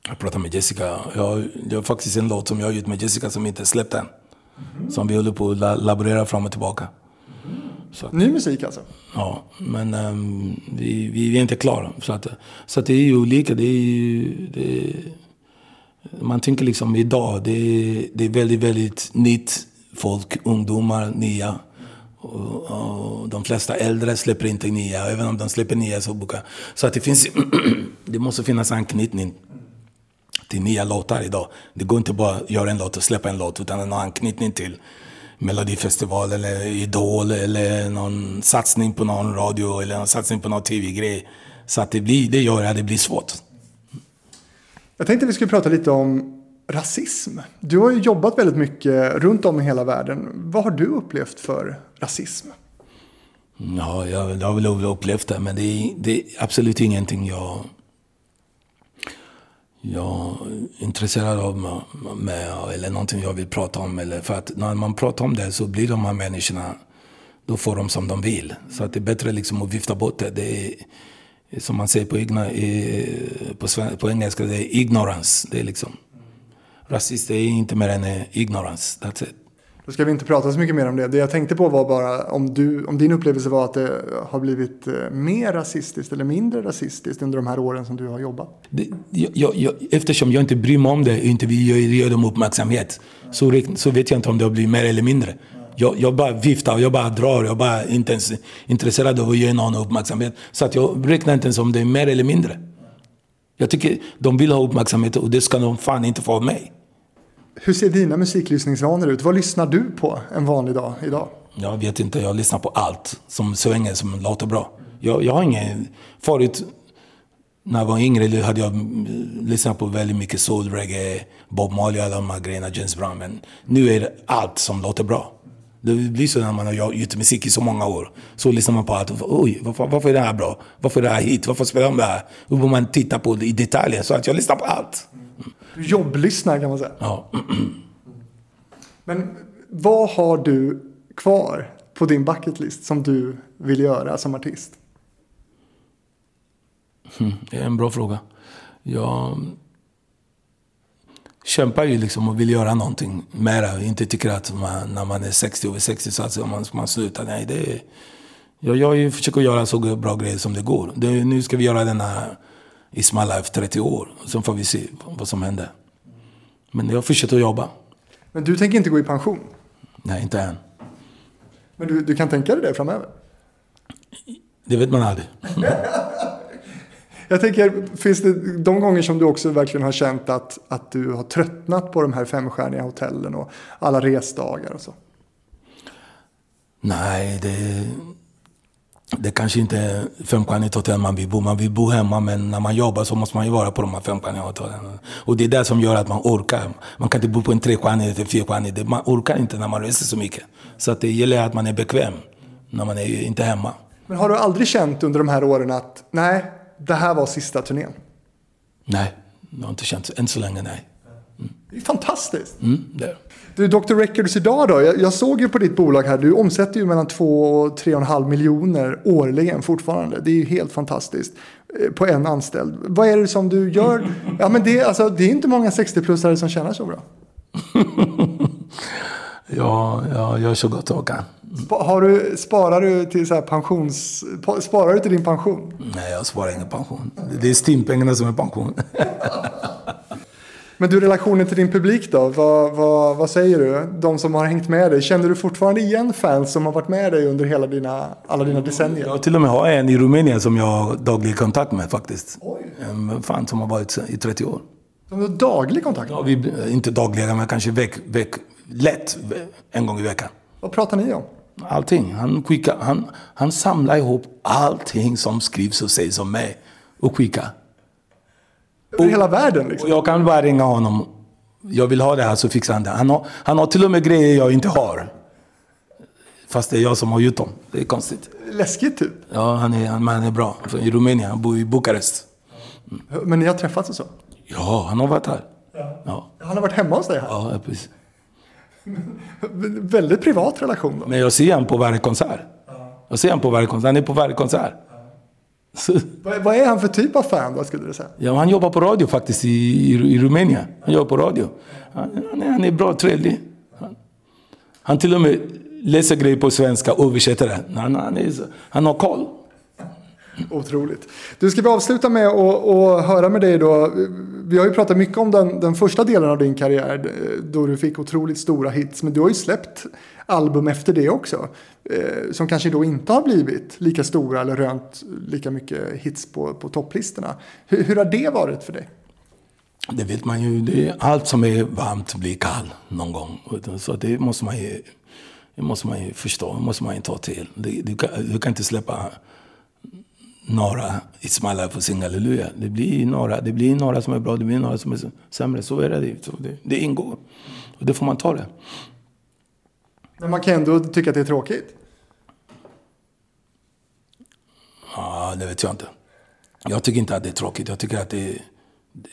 Speaker 1: Jag pratade med Jessica. Jag, det var faktiskt en låt som jag har gjort med Jessica som inte är släppt än. Som vi håller på att la- laborera fram och tillbaka.
Speaker 2: Ny musik alltså?
Speaker 1: Ja, men ehm, vi, vi är inte klara. Så, att, så att det är ju olika. Det är ju, det, man tänker liksom idag, det är, det är väldigt, väldigt nytt folk, ungdomar, nya. Och, och de flesta äldre släpper inte nya, även om de släpper nya så brukar... Så att det finns, det måste finnas anknytning till nya låtar idag. Det går inte bara att göra en låt och släppa en låt, utan den har anknytning till Melodifestival eller Idol eller någon satsning på någon radio eller någon satsning på någon tv-grej. Så att det, blir, det gör att det blir svårt.
Speaker 2: Jag tänkte vi skulle prata lite om rasism. Du har ju jobbat väldigt mycket runt om i hela världen. Vad har du upplevt för rasism?
Speaker 1: Ja, jag, jag har väl upplevt det, men det är, det är absolut ingenting jag, jag är intresserad av mig eller någonting jag vill prata om. Eller för att när man pratar om det så blir de här människorna, då får de som de vill. Så att det är bättre liksom att vifta bort det. Det är, som man säger på, igna, på, på engelska, det är ignorance. Det är liksom, rasist är inte mer än ignorance. That's it.
Speaker 2: Då ska vi inte prata så mycket mer om det. Det jag tänkte på var bara om, du, om din upplevelse var att det har blivit eh, mer rasistiskt eller mindre rasistiskt under de här åren som du har jobbat.
Speaker 1: Det, jag, jag, eftersom jag inte bryr mig om det och inte vill ge, dem uppmärksamhet så, så vet jag inte om det har blivit mer eller mindre. Jag, jag bara viftar, jag bara drar, jag bara inte ens intresserad av att ge någon uppmärksamhet. Så att jag räknar inte ens om det är mer eller mindre. Jag tycker de vill ha uppmärksamhet och det ska de fan inte få av mig.
Speaker 2: Hur ser dina musiklyssningsvanor ut? Vad lyssnar du på en vanlig dag idag?
Speaker 1: Jag vet inte, jag lyssnar på allt som svänger, som låter bra. Jag, jag har ingen... Förut, när jag var yngre, hade jag mm, lyssnat på väldigt mycket soul, reggae, Bob Marley och alla de här grejerna, James Brown. Men nu är det allt som låter bra. Det blir så när man har gjort musik i så många år. Så lyssnar man på allt. Oj, varför, varför är det här bra? Varför är det här hit? Varför spelar de det här? Då får man titta på det i detaljer. Så att jag lyssnar på allt.
Speaker 2: Jobblyssnar kan man säga.
Speaker 1: Ja.
Speaker 2: Men vad har du kvar på din bucketlist som du vill göra som artist?
Speaker 1: Det är en bra fråga. Jag kämpar ju liksom och vill göra någonting mera. Inte tycker att man, när man är 60 över 60 så att man, man slutar. Nej, det är, jag, jag försöker göra så bra grejer som det går. Det, nu ska vi göra den här Is My Life 30 år. Sen får vi se vad som händer. Men jag fortsätter att jobba.
Speaker 2: Men du tänker inte gå i pension?
Speaker 1: Nej, inte än.
Speaker 2: Men du, du kan tänka dig det framöver?
Speaker 1: Det vet man aldrig.
Speaker 2: Jag tänker, finns det de gånger som du också verkligen har känt att, att du har tröttnat på de här femstjärniga hotellen och alla resdagar och så?
Speaker 1: Nej, det, det kanske inte är femstjärnigt hotell man vill bo. Man vill bo hemma, men när man jobbar så måste man ju vara på de här femstjärniga hotellen. Och det är det som gör att man orkar. Man kan inte bo på en trestjärnig eller fyrstjärnig. Man orkar inte när man reser så mycket. Så att det gäller att man är bekväm när man är inte hemma.
Speaker 2: Men har du aldrig känt under de här åren att nej, det här var sista turnén?
Speaker 1: Nej, jag har inte känt än så länge, nej.
Speaker 2: Det är fantastiskt.
Speaker 1: Mm, det.
Speaker 2: Du, Dr. Records idag då? Jag, jag såg ju på ditt bolag här, du omsätter ju mellan 2 och 3,5 miljoner årligen fortfarande. Det är ju helt fantastiskt. eh, På en anställd. Vad är det som du gör? Ja, men det, alltså, det är inte många 60-plussare som tjänar så bra.
Speaker 1: Ja, jag gör så gott jag kan.
Speaker 2: Har du, sparar du till så här pensions... pa- Sparar du till din pension?
Speaker 1: Nej, jag sparar ingen pension. Det- Det är STIM-pengarna som är pension.
Speaker 2: Men du, relationen till din publik då? Vad, vad, vad säger du? De som har hängt med dig. Känner du fortfarande igen fans som har varit med dig under hela dina, alla dina decennier?
Speaker 1: Jag till och med har en i Rumänien som jag har daglig kontakt med faktiskt. En fan som har varit i 30 år.
Speaker 2: Som du har daglig kontakt med?
Speaker 1: Ja, vi, inte dagliga, men kanske veck, veck, lätt en gång i veckan.
Speaker 2: Vad pratar ni om?
Speaker 1: Allting. Han, skickar, han, han samlar ihop allting som skrivs och sägs om mig och skickar.
Speaker 2: Över hela världen liksom?
Speaker 1: jag kan bara ringa honom. Jag vill ha det här så fixar han det. Han har, han har till och med grejer jag inte har. Fast det är jag som har gjort dem. Det är konstigt.
Speaker 2: Läskigt typ.
Speaker 1: Ja, han är, han, han är bra. Från i Rumänien. Han bor i Bukarest.
Speaker 2: Men ni har träffats och så?
Speaker 1: Ja, han har varit här. Ja,
Speaker 2: Han har varit hemma hos dig här?
Speaker 1: ja precis.
Speaker 2: Väldigt privat relation då.
Speaker 1: Men jag ser han på varje konsert. Jag ser han på varje konsert. Han är på varje konsert.
Speaker 2: Vad, vad är han för typ av fan då skulle du säga?
Speaker 1: ja, han jobbar på radio faktiskt i, i, i Rumänien. Han jobbar på radio. Han, han, är, han är bra, trevlig. Han, han till och med läser grejer på svenska och översätter det. Han, han, är, han har koll.
Speaker 2: Otroligt. Du, ska vi avsluta med att höra med dig då. Vi har ju pratat mycket om den, den första delen av din karriär då du fick otroligt stora hits. Men du har ju släppt album efter det också. eh, Som kanske då inte har blivit lika stora eller rönt lika mycket hits på, på topplistorna. Hur, hur har det varit för dig?
Speaker 1: Det vet man ju. Det är, allt som är varmt blir kall någon gång. Så det måste man ju, det måste man ju förstå. Det måste man ju ta till. Du, du, kan, du kan inte släppa några It's my life och sing halleluja. Det blir några, det blir några som är bra, det blir några som är sämre. Så är det. Så det, det ingår. Och det får man ta det.
Speaker 2: Men man kan ändå tycka att det är tråkigt.
Speaker 1: Ja, det vet jag inte. Jag tycker inte att det är tråkigt. Jag tycker att det,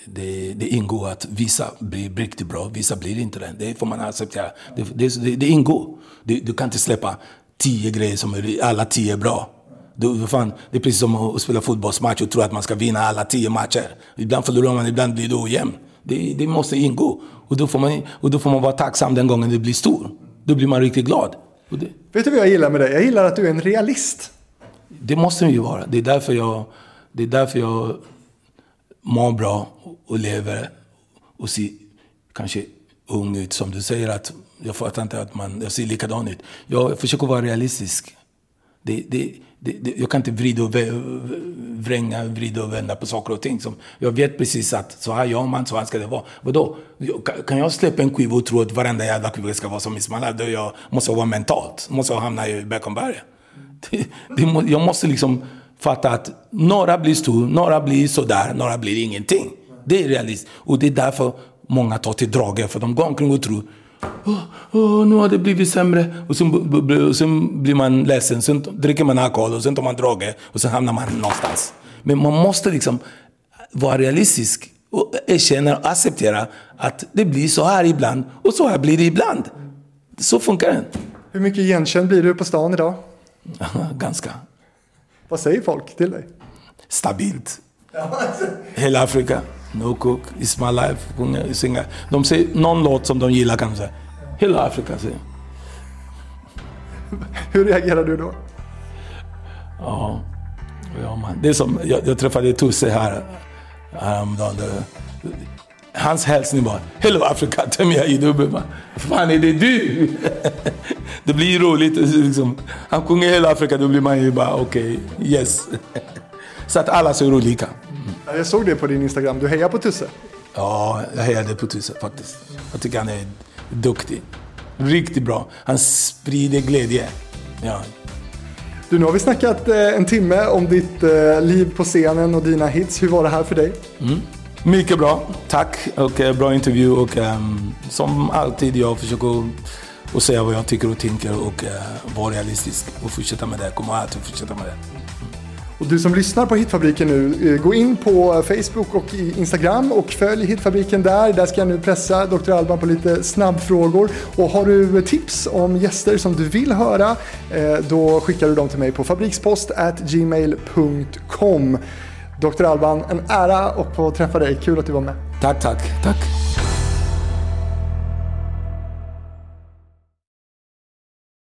Speaker 1: det, det ingår att vissa blir riktigt bra, vissa blir inte det. Det får man acceptera. Det, det, det, det ingår. Du, du kan inte släppa tio grejer som är, alla tio är bra. Du, fan, det är precis som att spela fotbollsmatch och tro att man ska vinna alla tio matcher. Ibland förlorar man, ibland blir det ojämn. Det, det måste ingå. Och då, får man, och då får man vara tacksam den gången det blir stor. Då blir man riktigt glad. Det,
Speaker 2: Vet du vad jag gillar med dig? Jag gillar att du är en realist.
Speaker 1: det måste den ju vara. Det är därför jag, det är därför jag mår bra och lever och ser kanske ung ut. Som du säger, att jag fattar inte att man, jag ser likadan ut. Jag försöker vara realistisk. Det, det, det, det, jag kan inte vrida och vränga, vrida och vända på saker och ting. Som, jag vet precis att så här gör man, så här ska det vara. Vadå? Kan- jag släppa en skiva och tro att varenda jävla skiva ska vara som Ismail Då jag måste jag vara mentalt. Måste jag hamna i Beckomberga. Jag måste liksom fatta att några blir stor, några blir sådär, några blir ingenting. Det är realistiskt. Och det är därför många tar till drager. För de går omkring och tror Åh, åh, nu har det blivit sämre. Och sen, och sen blir man ledsen, sen dricker man alkohol och sen tar man droger och sen hamnar man någonstans. Men man måste liksom vara realistisk och erkänna och acceptera att det blir så här ibland och så här blir det ibland. Så funkar det.
Speaker 2: Hur mycket igenkänd blir du på stan idag?
Speaker 1: Ganska
Speaker 2: Vad säger folk till dig?
Speaker 1: stabilt. Hela Afrika. No Cook, It's My Life, sjunga, singa. De säger någon låt som de gillar kan de säga. Hela Afrika säger
Speaker 2: Hur reagerar du då?
Speaker 1: Ja, ja man. Det är som, jag, jag träffade Tusse här häromdagen. Hans hälsning var Hello Africa, Temia Idubbe. Fan är det du? det blir roligt. Liksom. Han sjunger Hela Afrika, då blir man ju bara okej, yes. Så att alla ser olika.
Speaker 2: Ja, Jag såg det på din Instagram. Du hejar på Tusse.
Speaker 1: Ja, jag hejade på Tusse faktiskt. Jag tycker han är duktig. Riktigt bra. Han sprider glädje. Ja.
Speaker 2: Du, nu har vi snackat eh, en timme om ditt eh, liv på scenen och dina hits. Hur var det här för dig?
Speaker 1: Mycket bra. Tack. Och eh, bra intervju. Och ehm, som alltid, jag försöker att säga vad jag tycker och tänker och uh, vara realistisk. Och fortsätta med det. Kommer alltid fortsätta med det.
Speaker 2: Och du som lyssnar på Hitfabriken nu, eh, gå in på Facebook och Instagram och följ Hitfabriken där. Där ska jag nu pressa Dr. Alban på lite snabbfrågor. Och har du tips om gäster som du vill höra, eh, då skickar du dem till mig på fabrikspost@gmail.com. Dr. Alban, en ära att få träffa dig. Kul att du var med.
Speaker 1: Tack, tack, tack.